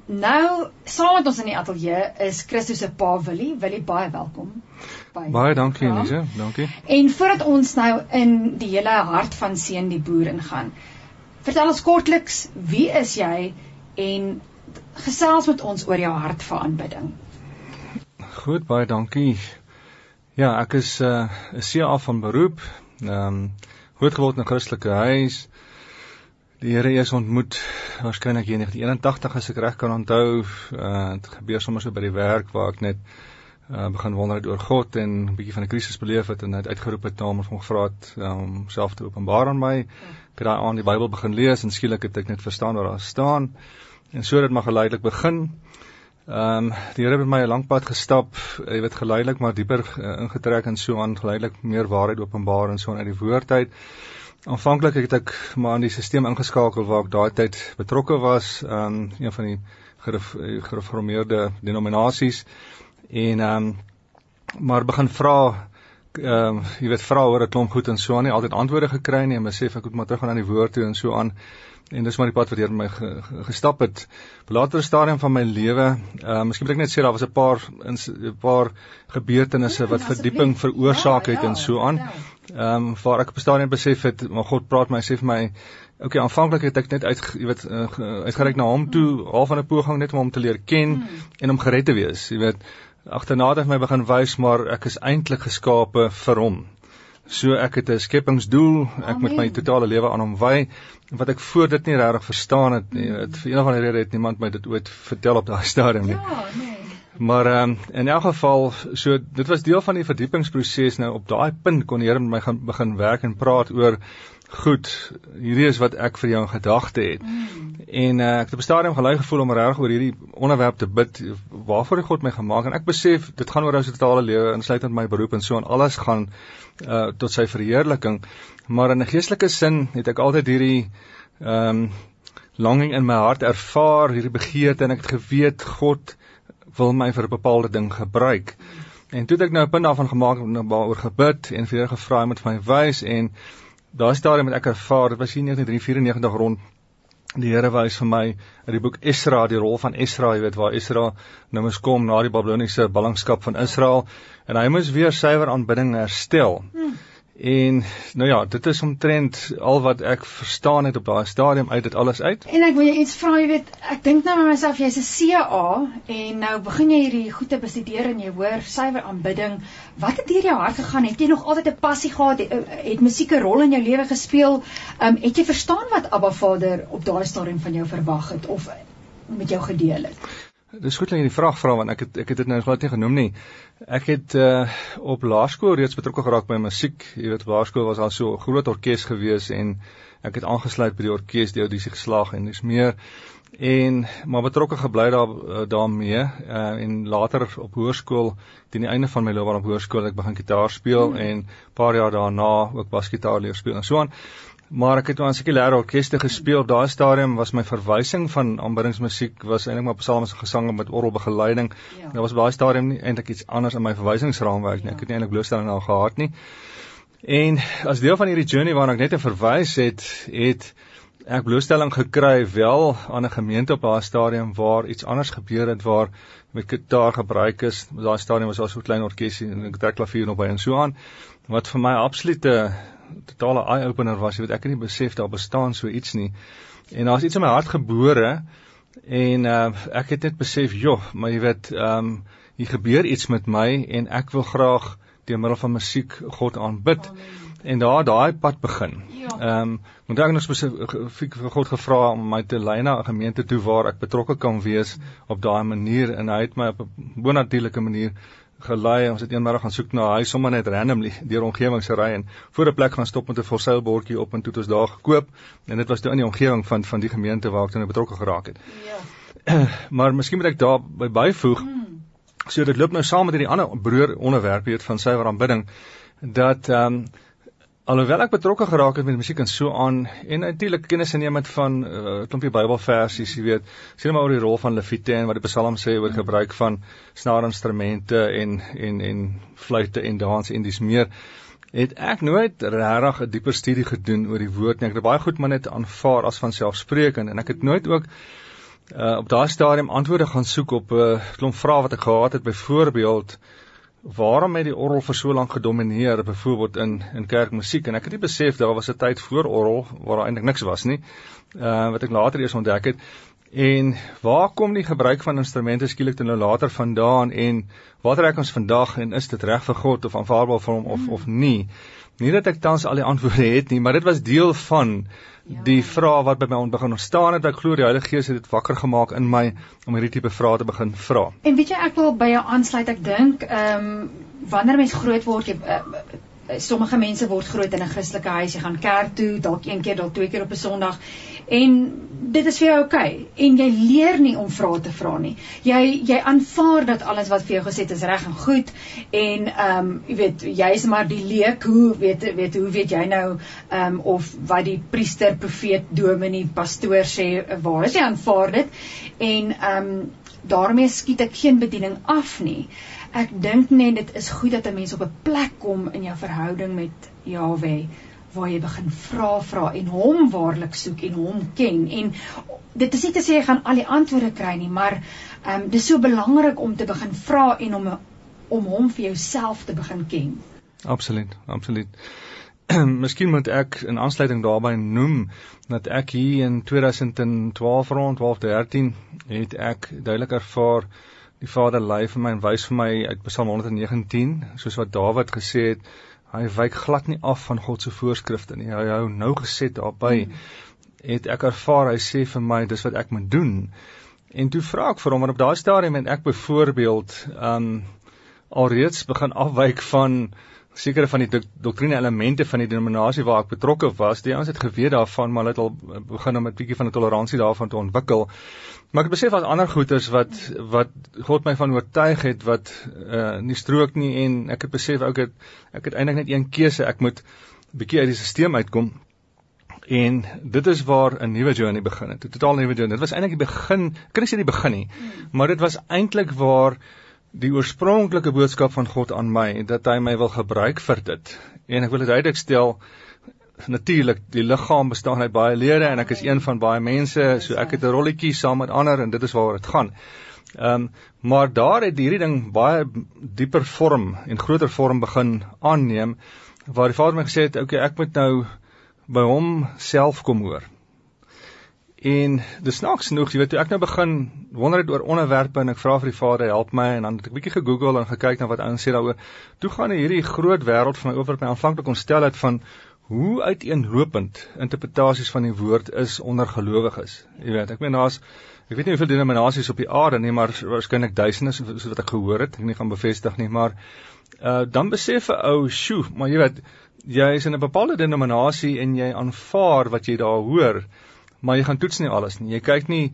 nou saam met ons in die ateljee is Christus se pa Willie. Willie baie welkom.
By baie dankie Elise, dankie.
En voordat ons nou in die hele hart van Seën die Boer ingaan. Vertel ons kortliks, wie is jy en gesels met ons oor jou hart vir aanbidding.
Goed, baie dankie. Ja, ek is 'n uh, CA van beroep. Ehm um, grootgeword in 'n Christelike huis. Die Here is ontmoet waarskynlik in 1981 as ek reg kan onthou. Uh dit gebeur sommer so by die werk waar ek net uh begin wonder het oor God en 'n bietjie van 'n krisis beleef het en het uitgeroep het na hom om gevra het om um, self te openbaar aan my. Ek het daai aan die Bybel begin lees en skielik het ek net verstaan wat daar staan. En so het dit maar geleidelik begin. Ehm um, die Here het my 'n lank pad gestap, jy weet geleidelik maar dieper uh, ingetrek en so aan geleidelik meer waarheid openbaar en so aan uit die woord uit. Aanvanklik het ek maar in die stelsel ingeskakel waar ek daai tyd betrokke was aan um, een van die gereformeerde denominasies en ehm um, maar begin vra ehm um, jy weet vra oor 'n klomp goed en so aan nie altyd antwoorde gekry nie en besef ek moet maar terug gaan aan die woord toe en so aan en dis maar die pad wat deur my ge, ge, gestap het. Op 'n later stadium van my lewe, uh miskien moet ek net sê daar was 'n paar 'n paar gebeurtenisse ja, wat verdieping veroorsaak het ja, en so aan. Ehm um, waar ek op 'n stadium besef het, maar God praat my sê vir my Oké, okay, aanvanklik het ek net uit jy weet uh, uitgereik na hom toe, half van 'n poging net om hom te leer ken hmm. en om gered te wees. Jy weet, agterna het my begin wys maar ek is eintlik geskape vir hom. So ek het 'n skepingsdoel, ek Amen. moet my totale lewe aan hom wy. Wat ek voor dit nie regtig verstaan het nie. Het, vir een of ander rede het niemand my dit ooit vertel op daai stadium nie. Ja, nee. Maar ehm um, in elk geval, so dit was deel van die verdiepingsproses nou op daai punt kon die Here met my gaan begin werk en praat oor goed, hierdie is wat ek vir jou in gedagte het. Mm. En uh, ek het op 'n stadium gelei gevoel om reg oor hierdie onderwerp te bid waarvoor God my gemaak en ek besef dit gaan oor ons totale lewe insluitend my beroep en so en alles gaan uh, tot sy verheerliking. Maar in 'n geestelike sin het ek altyd hierdie ehm um, longing in my hart ervaar, hierdie begeerte en ek het geweet God wil my vir 'n bepaalde ding gebruik. En toe het ek nou 'n punt daarvan gemaak en daaroor gebid en vir gevra om dit vir my wys en daai stadium het ek ervaar, dit was hier 1994 rond die Here wys vir my uit die boek Esra, die rol van Esra, jy weet waar Esra nou mos kom na die Babiloniese ballingskap van Israel en hy moes weer suiwer aanbidding herstel. Hmm. En nou ja, dit is omtrent al wat ek verstaan het op daai stadium uit dit alles uit.
En ek wil jou iets vra, jy weet, ek dink nou by myself jy's 'n CA en nou begin jy hierdie goed te bestudeer en jy hoor suiwer aanbidding. Wat het deur jou hart gegaan? Het jy nog altyd 'n passie gehad? Het, het musiek 'n rol in jou lewe gespeel? Ehm um, het jy verstaan wat Abba Vader op daai stadium van jou verwag het of met jou gedeel het?
Dis goed dat jy die vraag vra want ek het ek het dit nou glad nie genoem nie. Ek het uh op laerskool reeds betrokke geraak by musiek. Jy weet laerskool was al so 'n groot orkes gewees en ek het aangesluit by die orkes, die audisie geslaag en dis meer en maar betrokke gebly daar uh, daarmee uh en later op hoërskool teen die einde van my loopbaan op hoërskool ek begin gitaar speel hmm. en paar jaar daarna ook basgitaar leer speel en so aan. Maar ek het aan sekulêre orkeste gespeel. Daai stadium was my verwysing van aanbiddingsmusiek was eintlik maar psalms en gesange met orgelbegeleiding. Ja. Daar was baie stadium nie eintlik iets anders in my verwysingsraamwerk nie. Ja. Ek het nie eintlik blootstelling al gehad nie. En as deel van hierdie journey waarna ek net verwys het, het ek blootstelling gekry wel aan 'n gemeente op daai stadium waar iets anders gebeur het waar met gitaar gebruik is. Daai stadium was al so 'n klein orkesie en ek het klavier nog by en so aan. Wat vir my absolute totale eye opener was, jy weet ek het nie besef daar bestaan so iets nie. En daar's iets in my hart gebore en uh, ek het net besef, joh, maar jy weet, ehm um, hier gebeur iets met my en ek wil graag deur middel van musiek God aanbid. Amen. En daar daai pad begin. Ja. Ehm um, moet ek nog spesifiek vir God gevra om my te lei na 'n gemeente toe waar ek betrokke kan wees op daai manier en hy het my op 'n bonatuurlike manier gelei. Ons het eendag gaan soek na 'n huis sommer net randomly deur omgewing se ry en voor 'n plek gaan stop met 'n forseilbordjie op en toe het ons daar gekoop en dit was toe in die omgewing van van die gemeente waar ek toe betrokke geraak het. Ja. maar miskien moet ek daar by byvoeg. Hmm. So dit loop nou saam met hierdie ander broer onderwerp hier van suiwer aanbidding dat ehm um, alhoewel ek betrokke geraak het met musiek en so aan en natuurlik kennis geneem het van 'n uh, klompie Bybelversies, jy weet, sien maar oor die rol van leviete en wat die Psalm sê oor gebruik van snaarinstrumente en en en fluitte en dans en dis meer het ek nooit regtig 'n dieper studie gedoen oor die woord nie. Ek het baie goed maar net aanvaar as van selfspreekend en ek het nooit ook uh, op daardie stadium antwoorde gaan soek op 'n uh, klomp vrae wat ek gehad het byvoorbeeld waarom het die orgel vir so lank gedomeineer byvoorbeeld in in kerkmusiek? En ek het nie besef daar was 'n tyd voor orgel waar daar eintlik niks was nie uh wat ek later eers ontdek het. En waar kom die gebruik van instrumente skielik nou later vandaan en wat trek ons vandag en is dit reg vir God of aanvaarbaar vir hom of of nie nie dat ek tans al die antwoorde het nie maar dit was deel van Ja. die vrae wat by my begin ontstaan het, ek glo die Heilige Gees het dit wakker gemaak in my om hierdie tipe vrae te begin vra.
En weet jy ek wil by jou aansluit, ek dink ehm um, wanneer mens groot word, jy uh, sommige mense word groot in 'n Christelike huis, jy gaan kerk toe, dalk een keer, dalk twee keer op 'n Sondag en dit is vir jou oukei okay, en jy leer nie om vrae te vra nie. Jy jy aanvaar dat alles wat vir jou gesê is reg en goed en ehm um, jy weet jy's maar die leek, hoe weet weet hoe weet jy nou ehm um, of wat die priester, profeet, dominee, pastoor sê waar is jy aanvaar dit? En ehm um, daarmee skiet ek geen bediening af nie. Ek dink net dit is goed dat 'n mens op 'n plek kom in jou verhouding met Jawe waar jy begin vra vra en hom waarlik soek en hom ken en dit is nie te sê jy gaan al die antwoorde kry nie maar ehm um, dis so belangrik om te begin vra en om om hom vir jouself te begin ken.
Absoluut, absoluut. Miskien moet ek in aansluiting daarbey noem dat ek hier in 2012 rond 1213 het ek duidelik ervaar die Vader lei vir my en wys vir my uit Psalm 119, soos wat Dawid gesê het, hy wyk glad nie af van God se voorskrifte nie. Hy hou nou geset daarby. Het ek ervaar hy sê vir my dis wat ek moet doen. En toe vra ek vir hom en op daai stadium en ek byvoorbeeld um alreeds begin afwyk van sekere van die do doktrine elemente van die denominasie waar ek betrokke was. Die ouens het geweet daarvan, maar hulle het al begin om 'n bietjie van 'n toleransie daarvan te ontwikkel. Maar ek besef as ander goeters wat wat God my van oortuig het wat uh nie strook nie en ek het besef ook het ek het eintlik net een keuse, ek moet bietjie uit die stelsel uitkom. En dit is waar 'n nuwe journey begin het. 'n Totaal nuwe journey. Dit was eintlik die begin, ek kan nie sê die begin nie, maar dit was eintlik waar die oorspronklike boodskap van God aan my dat hy my wil gebruik vir dit. En ek wil dit duidelik stel natuurlik die liggaam bestaan uit baie lede en ek is een van baie mense, so ek het 'n rolletjie saam met ander en dit is waaroor dit gaan. Ehm um, maar daar het hierdie ding baie dieper vorm en groter vorm begin aanneem waar die Vader my gesê het, "Oké, okay, ek moet nou by hom self kom hoor." En dis snaaks genoeg, jy weet, toe ek nou begin wonder het oor onderwerpe en ek vra vir die Vader help my en dan het ek bietjie gegoogel en gekyk na wat ouens sê daaroor. Toe gaan hierdie groot wêreld van my oor my aanvanklik ontstel het van hoe uiteenlopend interpretasies van die woord is onder gelowiges. Jy weet, ek meen daar's ek weet nie hoeveel denominasies op die aarde nie, maar waarskynlik duisende soos wat ek gehoor het. Ek nie gaan bevestig nie, maar uh dan besef 'n ou, sjoe, maar jy weet, jy is in 'n bepaalde denominasie en jy aanvaar wat jy daar hoor maar jy gaan toets nie alles nie. Jy kyk nie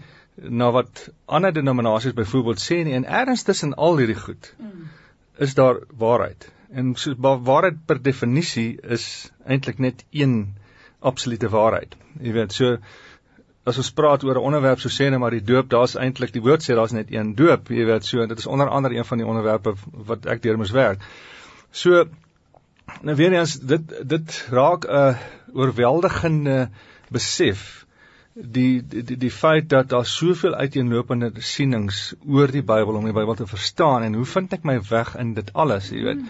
na wat ander denominasies byvoorbeeld sê nie en ergens tussen al hierdie goed mm. is daar waarheid. En so waarheid per definisie is eintlik net een absolute waarheid. Jy weet, so as ons praat oor 'n onderwerp so sê net maar die doop, daar's eintlik die woord sê daar's net een doop, jy weet, so dit is onder andere een van die onderwerpe wat ek deur moes werk. So nou weer eens dit dit raak 'n oorweldigende besef die die die, feit dat daar soveel uiteenlopende sienings oor die Bybel om die Bybel te verstaan en hoe vind ek my weg in dit alles, jy weet.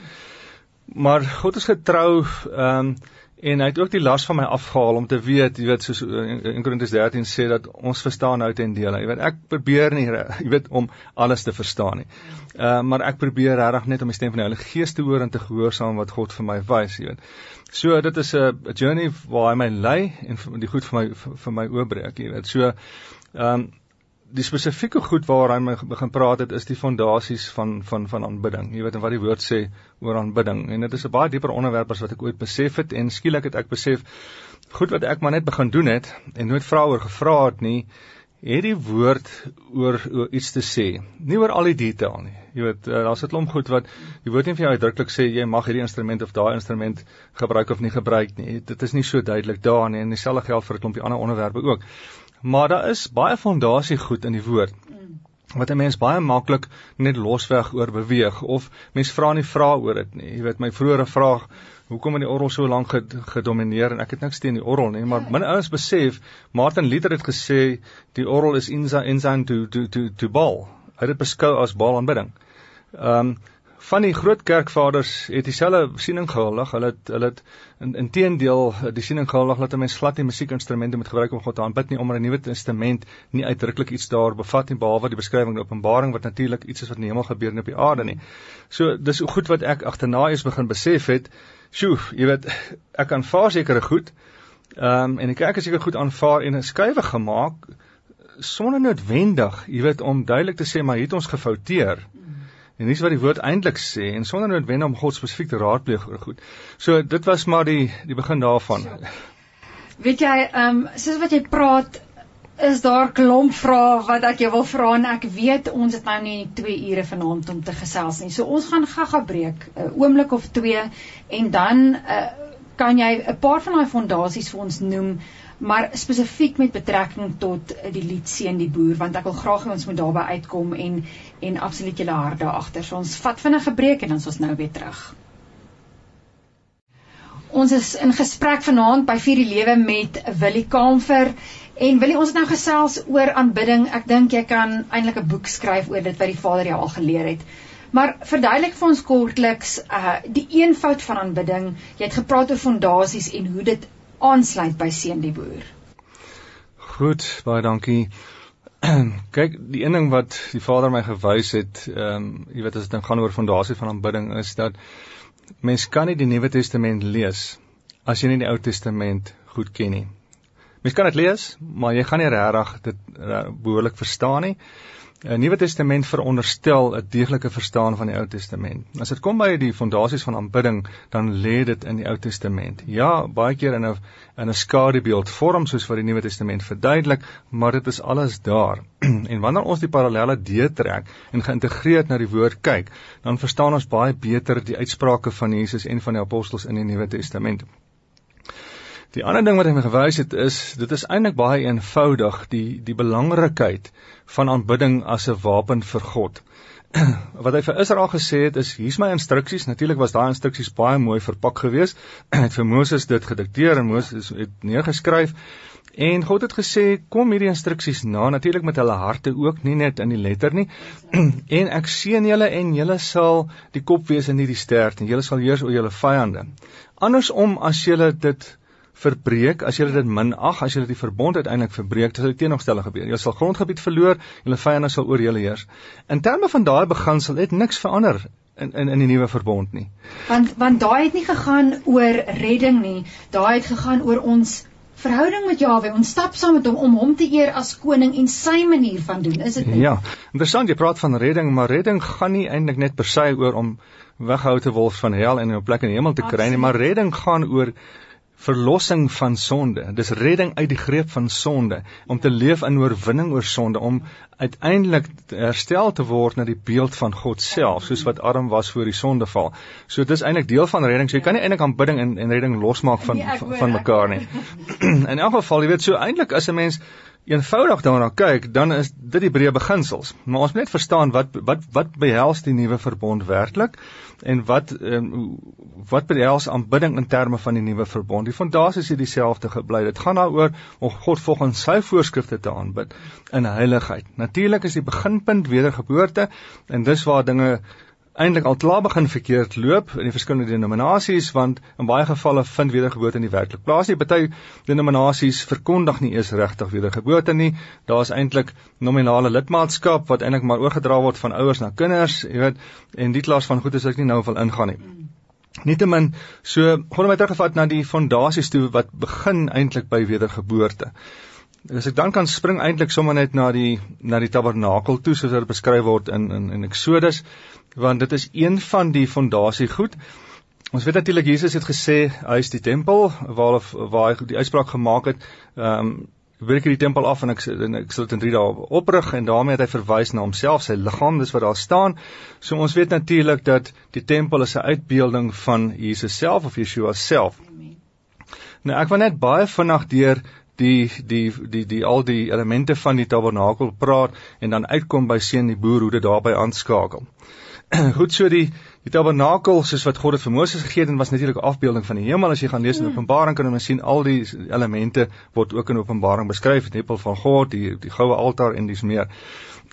Maar God is getrou, ehm um, en hy het ook die las van my afgehaal om te weet, jy weet, soos in Korintiërs 13 sê dat ons verstaan nou ten dele. Jy weet, ek probeer nie, jy weet, om alles te verstaan nie. Uh, maar ek probeer regtig net om die stem van die Heilige Gees te hoor en te gehoorsaam wat God vir my wys, jy weet. So dit is 'n journey waar hy my lei en die goed vir my vir my oopbreek, jy weet. So ehm um, die spesifieke goed waar hy my begin praat het is die fondasies van van van aanbidding. Jy weet en wat die woord sê oor aanbidding. En dit is 'n baie dieper onderwerp as wat ek ooit besef het en skielik het ek besef goed wat ek maar net begin doen het en nooit vra oor gevra het nie het die woord oor, oor iets te sê. Nie oor al die detail nie. Jy weet, uh, daar's 'n klomp goed wat die woord nie vir jou uitdruklik sê jy mag hierdie instrument of daai instrument gebruik of nie gebruik nie. Dit is nie so duidelik daar nie en dieselfde geld vir 'n klompie ander onderwerpe ook. Maar daar is baie fondasie goed in die woord wat 'n mens baie maklik net losweg oor beweeg of mens vra nie vra oor dit nie. Jy weet my vroeëre vraag hoekom het die orgel so lank gedomineer en ek het niks teen die orgel nie, maar min ouens besef Martin Luther het gesê die orgel is insa insa to to to to bal. Hy het dit beskou as baalaanbidding. Ehm um, van die groot kerkvaders het dieselfde siening gehuldig. Hulle het hulle het in inteendeel die siening gehuldig dat 'n mens glad nie musiekinstrumente moet gebruik om God te aanbid nie, omdat die Nuwe Testament nie uitdruklik iets daar bevat nie behalwe die beskrywing in Openbaring wat natuurlik iets is wat in die hemel gebeur en op die aarde nie. So dis goed wat ek agterna eens begin besef het. Sjoe, jy weet, ek kan vaar sekere goed. Ehm um, en die kerk het seker goed aanvaar en 'n skuwe gemaak sonder noodwendig, jy weet, om duidelik te sê maar het ons gefouteer. En dis wat die woord eintlik sê en sonder noodwendig om God spesifiek te raadpleeg oor goed. So dit was maar die die begin daarvan.
Weet jy, ehm um, soos wat jy praat is daar klomp vrae wat ek jou wil vra en ek weet ons het nou nie 2 ure vanaand om te gesels nie. So ons gaan gaga breek 'n oomblik of 2 en dan uh, kan jy 'n paar van daai fondasies vir ons noem maar spesifiek met betrekking tot die lied seën die boer want ek wil graag hê ons moet daarby uitkom en en absoluut julle hart daar agter. So ons vat vinnig 'n breek en dan is ons nou weer terug. Ons is in gesprek vanaand by Vier die Lewe met Willie Kamfer en Willie ons het nou gesels oor aanbidding. Ek dink jy kan eintlik 'n boek skryf oor dit wat die Vader jou al geleer het. Maar verduidelik vir ons kortliks uh die eenvoud van aanbidding. Jy het gepraat oor fondasies en hoe dit aansluit by seën die boer.
Goed, baie dankie. Kyk, die een ding wat die Vader my gewys het, ehm um, jy weet as dit gaan oor fondasie van aanbidding is dat mens kan nie die Nuwe Testament lees as jy nie die Ou Testament goed ken nie. Mens kan dit lees, maar jy gaan nie regtig dit uh, behoorlik verstaan nie. 'n Nuwe Testament veronderstel 'n deeglike verstaan van die Ou Testament. As dit kom by die fondasies van aanbidding, dan lê dit in die Ou Testament. Ja, baie keer in 'n in 'n skadubeeld vorm soos wat die Nuwe Testament verduidelik, maar dit is alles daar. en wanneer ons die parallelle deurtrek en geïntegreerd na die woord kyk, dan verstaan ons baie beter die uitsprake van Jesus en van die apostels in die Nuwe Testament. Die ander ding wat hy my gewys het is dit is eintlik baie eenvoudig die die belangrikheid van aanbidding as 'n wapen vir God. wat hy vir Israel gesê het is hier's my instruksies. Natuurlik was daai instruksies baie mooi verpak geweest. Hy het vir Moses dit gedikteer en Moses het neergeskryf. En God het gesê kom hierdie instruksies na natuurlik met hulle harte ook nie net in die letter nie en ek seën julle en julle sal die kop wees en nie die stert en julle sal heers oor julle vyande. Andersom as julle dit verbreek, as jy dit minag, as jy die verbond uiteindelik verbreek, dan sal die teenoorgestelde gebeur. Jy sal grondgebied verloor, julle vyande sal oor julle heers. In terme van daai beginsel het niks verander in in in die nuwe verbond nie.
Want want daai het nie gegaan oor redding nie, daai het gegaan oor ons verhouding met Jawe. Ons stap saam met hom om hom te eer as koning en sy manier van doen, is dit nie?
Ja. Interessant, jy praat van redding, maar redding gaan nie eintlik net per se oor om weghou te word van hel en 'n plek in die hemel te kry nie, maar redding gaan oor verlossing van sonde. Dis redding uit die greep van sonde, om te leef in oorwinning oor sonde, om uiteindelik herstel te word na die beeld van God self, soos wat Adam was voor die sondeval. So dis eintlik deel van redding. So jy kan nie eintlik aanbidding en en redding losmaak van nee, van, van mekaar nie. in elk geval, jy weet, so eintlik as 'n mens eenvoudig daarna kyk, dan is dit die breë beginsels. Maar ons moet net verstaan wat wat wat behels die nuwe verbond werklik en wat um, wat behels aanbidding in terme van die nuwe verbond. Die fondasie is dieselfde gebly. Dit gaan daaroor om God volgens sy voorskrifte te aanbid in heiligheid. Natuurlik is die beginpunt wedergeboorte en dis waar dinge eintlik al klaar begin verkeerd loop in die verskillende denominasies want in baie gevalle vind wedergeboorte in die werklik plaas nie. Party denominasies verkondig nie eens regtig wedergeboorte nie. Daar's eintlik nominale lidmaatskap wat eintlik maar oorgedra word van ouers na kinders, jy weet, en die klas van goed is ek nie nou wil ingaan nie. Nietemin, so gaan my teruggevat na die fondasies toe wat begin eintlik by wedergeboorte. As ek dan kan spring eintlik sommer net na die na die tabernakel toe soos dit beskryf word in in in Eksodus want dit is een van die fondasie goed. Ons weet natuurlik Jesus het gesê hy is die tempel waar waar hy die uitspraak gemaak het. Ehm um, breek hierdie tempel af en ek en ek sal dit in 3 dae oprig en daarmee het hy verwys na homself, sy liggaam, dis wat daar staan. So ons weet natuurlik dat die tempel is 'n uitbeelding van Jesus self of Yeshua self. Nou ek wil net baie vinnig deur die die die die al die elemente van die tabernakel praat en dan uitkom by seën die boer hoe dit daarbey aanskakel. Goed so die Die tabernakel soos wat God het vir Moses gegee het, was natuurlik 'n afbeelding van die hemel. As jy gaan lees in hmm. Openbaring kan jy sien al die elemente word ook in Openbaring beskryf, die tempel van God, die die goue altaar en dis meer.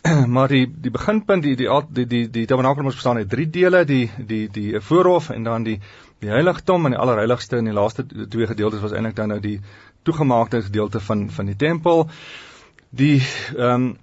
maar die die beginpunt die die die die, die tabernakel moet bestaan uit drie dele, die die die voorhof en dan die die heiligdom en die allerheiligste en die laaste twee gedeeltes was eintlik dan nou die toegemaakte gedeelte van van die tempel. Die ehm um,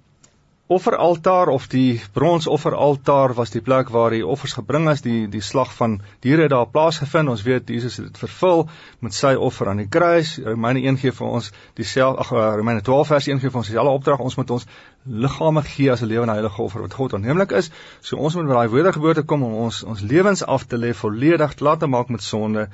offeraltaar of die bronsofferaltaar was die plek waar die offers gebring is, die die slag van diere daar plaasgevind. Ons weet Jesus het dit vervul met sy offer aan die kruis. Romeine 1 gee vir ons dieselfde ag eh, Romeine 12 vers 1 gee vir ons dieselfde opdrag. Ons moet ons liggame gee as 'n lewende heilige offer wat God aanneemlik is. So ons moet by daai wedergeboorte kom om ons ons lewens af te lê volledig klaar te maak met sonde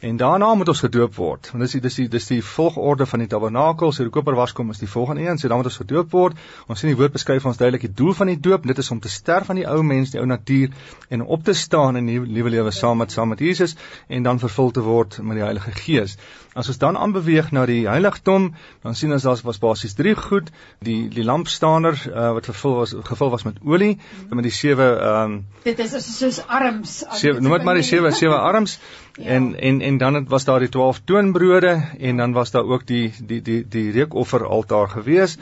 En daarna moet ons gedoop word. Want dis die dis die dis die volgorde van die tabernakel. So die koper was kom is die volgende een. So dan moet ons gedoop word. Ons sien die woord beskryf ons duidelik die doel van die doop. Dit is om te sterf aan die ou mens, die ou natuur en op te staan in 'n nuwe lewe saam met saam met Jesus en dan vervul te word met die Heilige Gees. As ons dan aanbeweeg na die heiligdom, dan sien ons daar was basies drie goed, die die lampstaander uh, wat vervul was gevul was met olie, mm. met die sewe ehm um,
Dit is soos arms.
Sewe, noem dit maar die sewe sewe arms ja. en en en dan het, was daar die 12 toonbrode en dan was daar ook die die die die reukoffer altaar gewees.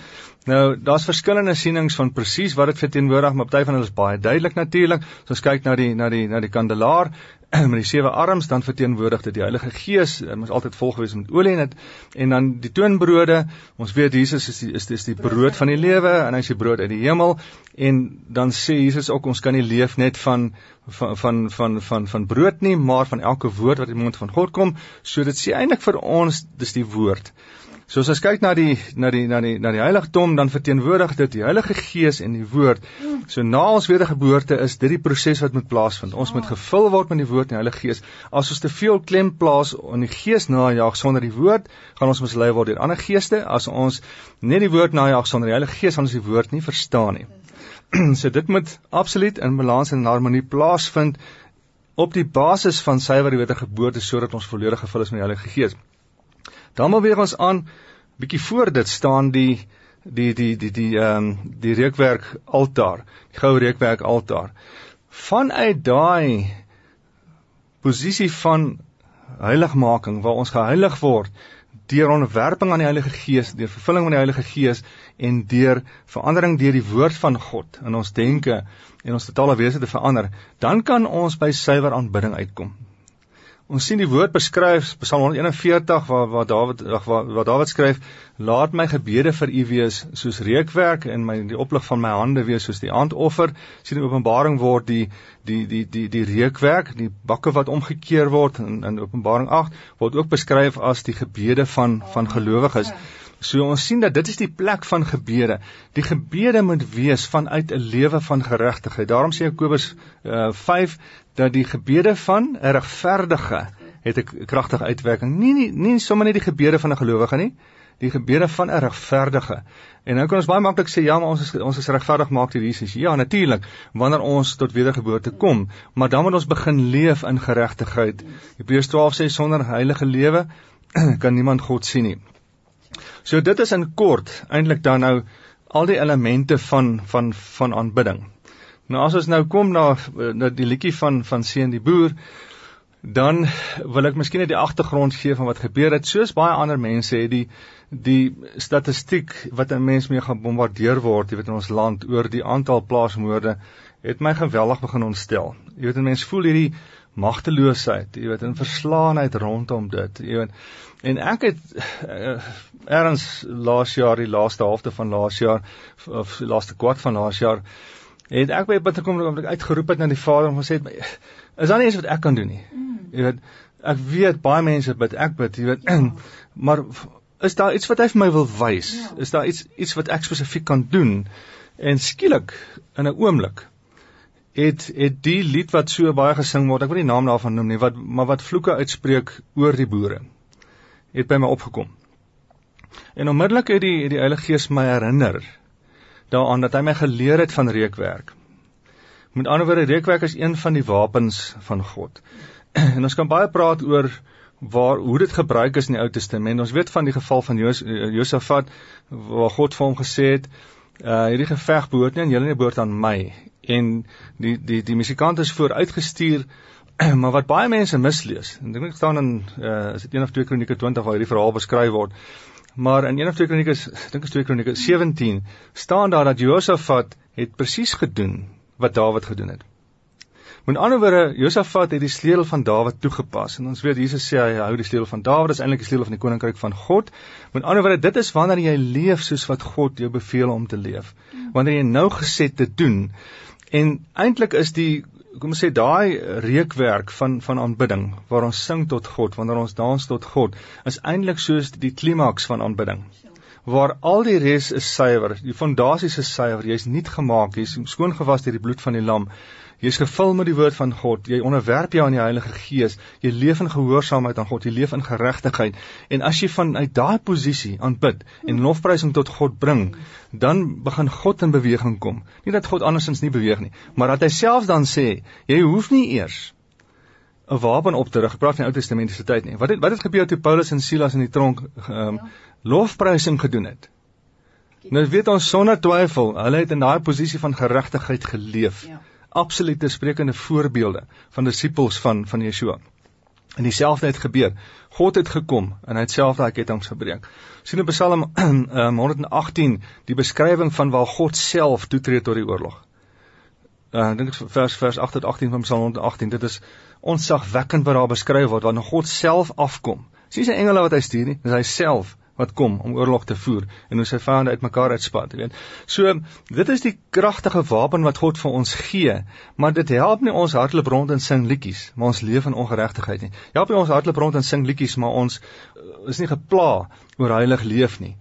Nou, daar's verskillende sienings van presies wat dit verteenwoordig, maar party van hulle is baie duidelik natuurlik. So ons kyk na die na die na die kandelaar met die sewe arms dan verteenwoordig dit die Heilige Gees ons altyd vol gewees met olie en dit en dan die toonbrode ons weet Jesus is die, is dis die brood van die lewe en hy is die brood uit die hemel. En dan sê Jesus ook ons kan nie leef net van van van van van van brood nie maar van elke woord wat uit die mond van God kom. So dit sê eintlik vir ons dis die woord So as ons kyk na die na die na die na die heiligdom dan verteenwoordig dit die Heilige Gees en die woord. So na ons wedergeboorte is dit die proses wat moet plaasvind. Ons moet gevul word met die woord en die Heilige Gees. As ons te veel klem plaas op die Gees najag sonder die woord, gaan ons mislei word deur ander geeste. As ons net die woord najag sonder die Heilige Gees, gaan ons die woord nie verstaan nie. so dit moet absoluut in balans en harmonie plaasvind op die basis van suiwer wedergeboorte sodat ons volledig gevul is met die Heilige Gees. Dan moet weer ons aan bietjie voor dit staan die die die die die ehm um, die reukwerk altaar, die goue reukwerk altaar. Vanuit daai posisie van heiligmaking waar ons geheilig word deur onderwerping aan die Heilige Gees, deur vervulling van die Heilige Gees en deur verandering deur die woord van God in ons denke en ons totale wese te verander, dan kan ons by suiwer aanbidding uitkom. Ons sien die woord beskryf Psalm 141 waar waar Dawid waar, waar Dawid skryf laat my gebede vir u wees soos reukwerk en my die oplig van my hande wees soos die aandoffer. Sien in Openbaring word die die die die die reukwerk die bakke wat omgekeer word in in Openbaring 8 word ook beskryf as die gebede van van gelowiges So ons sien dat dit is die plek van gebede. Die gebede moet wees vanuit 'n lewe van geregtigheid. Daarom sê Jakobus uh, 5 dat die gebede van 'n regverdige het 'n kragtige uitwerking. Nie nie nie sommer net die gebede van 'n gelowige nie, die gebede van 'n regverdige. En nou kan ons baie maklik sê ja, maar ons is ons is regverdig maak deur Jesus. Ja, natuurlik, wanneer ons tot wedergeboorte kom, maar dan moet ons begin leef in geregtigheid. Hebreërs 12 sê sonder heilige lewe kan niemand God sien nie. So dit is in kort eintlik dan nou al die elemente van van van aanbidding. Nou as ons nou kom na na die liedjie van van Seun die boer, dan wil ek miskien net die agtergrond gee van wat gebeur het. Soos baie ander mense het die die statistiek wat 'n mens mee gebombardeer word, jy weet in ons land oor die aantal plaasmoorde het my geweldig begin ontstel. Jy weet 'n mens voel hierdie magteloosheid, jy weet, in verslaanheid rondom dit, jy weet. En ek het uh, erns laas jaar, die laaste helfte van laas jaar of die laaste kwart van laas jaar, het ek by bitter kom om uitgeroep het na die Vader en gesê is daar nie iets wat ek kan doen nie. Mm. Jy weet, ek weet baie mense bid, ek bid, jy weet, ja. maar is daar iets wat hy vir my wil wys? Ja. Is daar iets iets wat ek spesifiek kan doen? En skielik in 'n oomblik het het die lied wat so baie gesing word, ek wil nie naam daarvan noem nie, wat maar wat vloeke uitspreek oor die boere, het by my opgekom. En onmiddellik het die het die Heilige Gees my herinner daaraan dat hy my geleer het van reukwerk. Met ander woorde, reukwerk is een van die wapens van God. En ons kan baie praat oor waar hoe dit gebruik is in die Ou Testament. Ons weet van die geval van Jos, Josafat waar God vir hom gesê het, uh hierdie geveg behoort nie aan julle nie, behoort aan my. En die die die musikant is vooruitgestuur maar wat baie mense mislees. En ek dink dit staan in uh is dit 1 of 2 Kronieke 20 waar hierdie verhaal beskryf word. Maar in 1 of 2 Kronieke, ek dink is 2 Kronieke 17, staan daar dat Josafat het presies gedoen wat Dawid gedoen het. Met ander woorde, Josafat het die sleutel van Dawid toegepas en ons weet Jesus sê hy hou die sleutel van Dawid, dis eintlik die sleutel van die koninkryk van God. Met ander woorde, dit is wanneer jy leef soos wat God jou beveel om te leef. Wanneer jy nou geset te doen. En eintlik is die kom ons sê daai reukwerk van van aanbidding waar ons sing tot God, wanneer ons dans tot God, is eintlik soos die klimaks van aanbidding waar al die res is suiwer, die fondasie is suiwer, jy's nuut gemaak, jy's skoon gewas deur die bloed van die lam. Jy's gevul met die woord van God. Jy onderwerp jou aan die Heilige Gees. Jy leef in gehoorsaamheid aan God. Jy leef in geregtigheid. En as jy vanuit daai posisie aanbid en lofprysing tot God bring, dan begin God in beweging kom. Nie dat God andersins nie beweeg nie, maar dat hy self dan sê, jy hoef nie eers 'n wapen op te rig. Ek praat van die Ou Testamentiese tyd nie. Wat het wat het gebeur toe Paulus en Silas in die tronk ehm um, lofprysing gedoen het? Nou weet ons sonder twyfel, hulle het in daai posisie van geregtigheid geleef. Ja absolute sprekende voorbeelde van disippels van van Yeshua. En dieselfde het gebeur. God het gekom en hy het self daai kettinge gebreek. sien in Psalm um, 118 die beskrywing van waar God self toetree tot die oorlog. Uh, ek dink vers vers 8 tot 18 van Psalm 118. Dit is onsagwekkend wat daar beskryf word wanneer God self afkom. Nie sy engele wat hy stuur nie, dis hy self wat kom om oorlog te voer en hoe sy vyande uitmekaar uitspat, weet. So dit is die kragtige wapen wat God vir ons gee, maar dit help nie ons hardloop rond en sing liedjies, maar ons leef in ongeregtigheid nie. Help nie ons hardloop rond en sing liedjies, maar ons uh, is nie gepla oor heilig leef nie.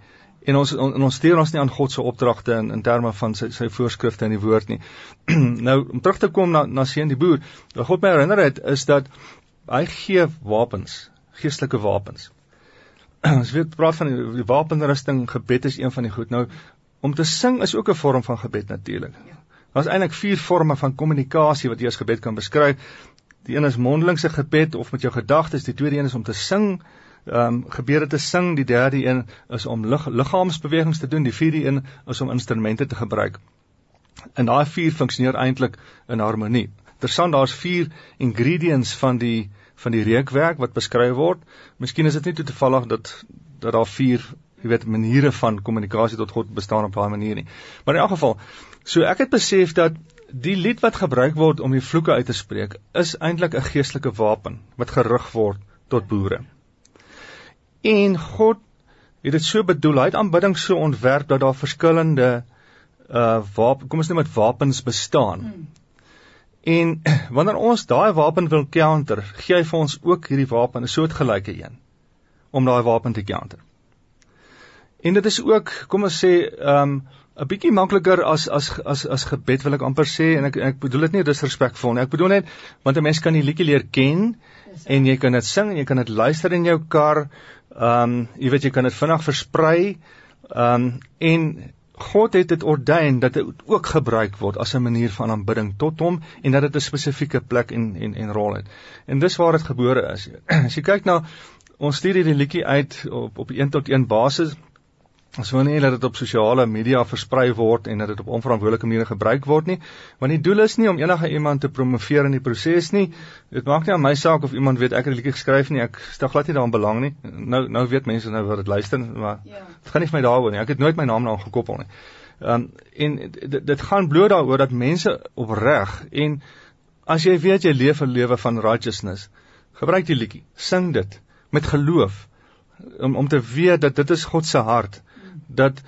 En ons on, ons steur ons nie aan God se opdragte in in terme van sy sy voorskrifte in die woord nie. nou om terug te kom na na seën die boer, wat God my herinner het is dat hy gee wapens, geestelike wapens. ons weet praat van die, die wapenrusting, gebed is een van die goed. Nou om te sing is ook 'n vorm van gebed natuurlik. Daar's eintlik vier forme van kommunikasie wat jy as gebed kan beskryf. Die een is mondelingse gebed of met jou gedagtes, die tweede een is om te sing, ehm um, gebede te sing, die derde een is om lig, liggaamsbewegings te doen, die vierde een is om instrumente te gebruik. En daai vier funksioneer eintlik in harmonie. Tersaan daar's vier ingredients van die van die reukwerk wat beskryf word. Miskien is dit nie te toevallig dat dat daar vier, jy weet, maniere van kommunikasie tot God bestaan op daai manier nie. Maar in elk geval, so ek het besef dat die lied wat gebruik word om die vloeke uit te spreek, is eintlik 'n geestelike wapen wat gerig word tot boere. En God het dit so bedoel, hy het aanbidding so ontwerp dat daar verskillende uh wapen, kom ons noem dit wapens bestaan. Hmm. En wanneer ons daai wapen wil counter, gee hy vir ons ook hierdie wapen, 'n soortgelyke een om daai wapen te counter. En dit is ook, kom ons sê, um 'n bietjie makliker as as as as gebed wil ek amper sê en ek ek bedoel dit nie disrespekvol nie. Ek bedoel net want 'n mens kan die liedjie leer ken en jy kan dit sing en jy kan dit luister in jou kar. Um jy weet jy kan dit vinnig versprei. Um en God het dit ordyn dat dit ook gebruik word as 'n manier van aanbidding tot hom en dat dit 'n spesifieke plek en en en rol het. En dis waar dit gebore is. As jy kyk nou ons stuur hierdie liedjie uit op op 1 tot 1 basis Ons wil nie dat dit op sosiale media versprei word en dat dit op onverantwoordelike maniere gebruik word nie, want die doel is nie om enige iemand te promoveer in die proses nie. Dit maak nie aan my saak of iemand weet ek het 'n liedjie geskryf nie. Ek stel glad nie daaraan belang nie. Nou nou weet mense nou wat dit luister, maar ja. dit gaan nie vir my daaroor nie. Ek het nooit my naam daaraan gekoppel nie. Ehm um, en dit, dit gaan bloot daaroor dat mense opreg en as jy weet jy leef 'n lewe van righteousness, gebruik die liedjie, sing dit met geloof om om te weet dat dit is God se hart dat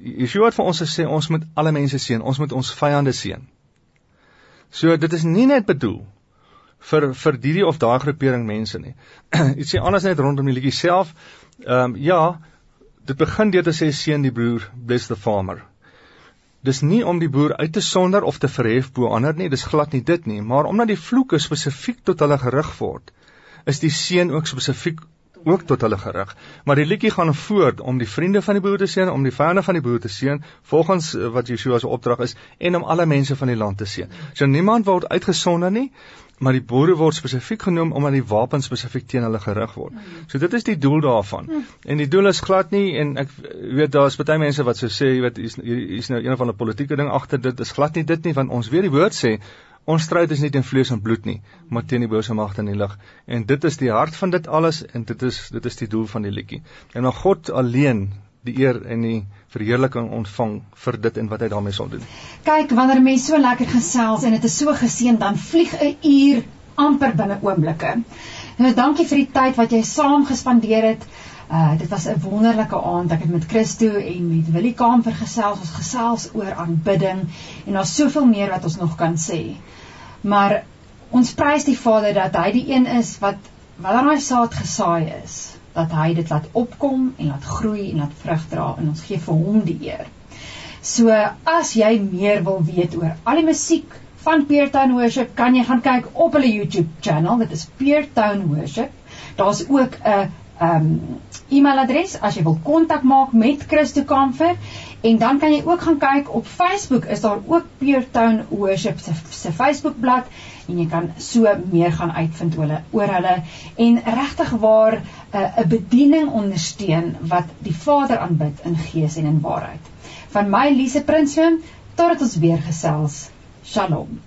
Yeshua het vir ons gesê ons moet alle mense seën, ons moet ons vyande seën. So dit is nie net bedoel vir vir hierdie of daai groepering mense nie. Dit sê anders net rondom die liedjie self. Ehm um, ja, dit begin deur te sê seën die broer, bless the farmer. Dis nie om die boer uit te sonder of te verhef bo ander nie, dis glad nie dit nie, maar omdat die vloeke spesifiek tot hulle gerig word, is die seën ook spesifiek ook tot hulle gerig. Maar die liedjie gaan voort om die vriende van die boer te seën, om die vyande van die boer te seën, volgens eh, wat Yeshua se opdrag is en om alle mense van die land te seën. So niemand word uitgesonder nie, maar die boere word spesifiek genoem omdat die wapens spesifiek teen hulle gerig word. So dit is die doel daarvan. En die doel is glad nie en ek weet daar's baie mense wat so sê, jy weet hier's nou een van die politieke ding agter dit is glad nie dit nie want ons weet die woord sê Ons stryd is nie teen vlees en bloed nie, maar teen die bose magte in die lig. En dit is die hart van dit alles en dit is dit is die doel van die liedjie. En dan God alleen die eer en die verheerliking ontvang vir dit en wat hy daarmee sal doen.
Kyk, wanneer mense so lekker gesels en dit is so geseën, dan vlieg 'n uur amper binne oomblikke. Nou dankie vir die tyd wat jy saam gespandeer het. Uh dit was 'n wonderlike aand. Ek het met Christo en met Willie Kamper gesels, ons gesels oor aanbidding en daar's soveel meer wat ons nog kan sê. Maar ons prys die Vader dat hy die een is wat aan daai saad gesaai is, dat hy dit laat opkom en laat groei en laat vrug dra en ons gee vir hom die eer. So as jy meer wil weet oor al die musiek van Peertown Worship, kan jy gaan kyk op hulle YouTube channel. Dit is Peertown Worship. Daar's ook 'n um e-mailadres as jy wil kontak maak met Christo Kamfer en dan kan jy ook gaan kyk op Facebook is daar ook Peertown Worship se, se Facebookblad en jy kan so meer gaan uitvind hulle oor hulle en regtig waar eh, 'n uh, bediening ondersteun wat die Vader aanbid in gees en in waarheid. Van my Lise Prinsloo tot ons weer gesels. Shalom.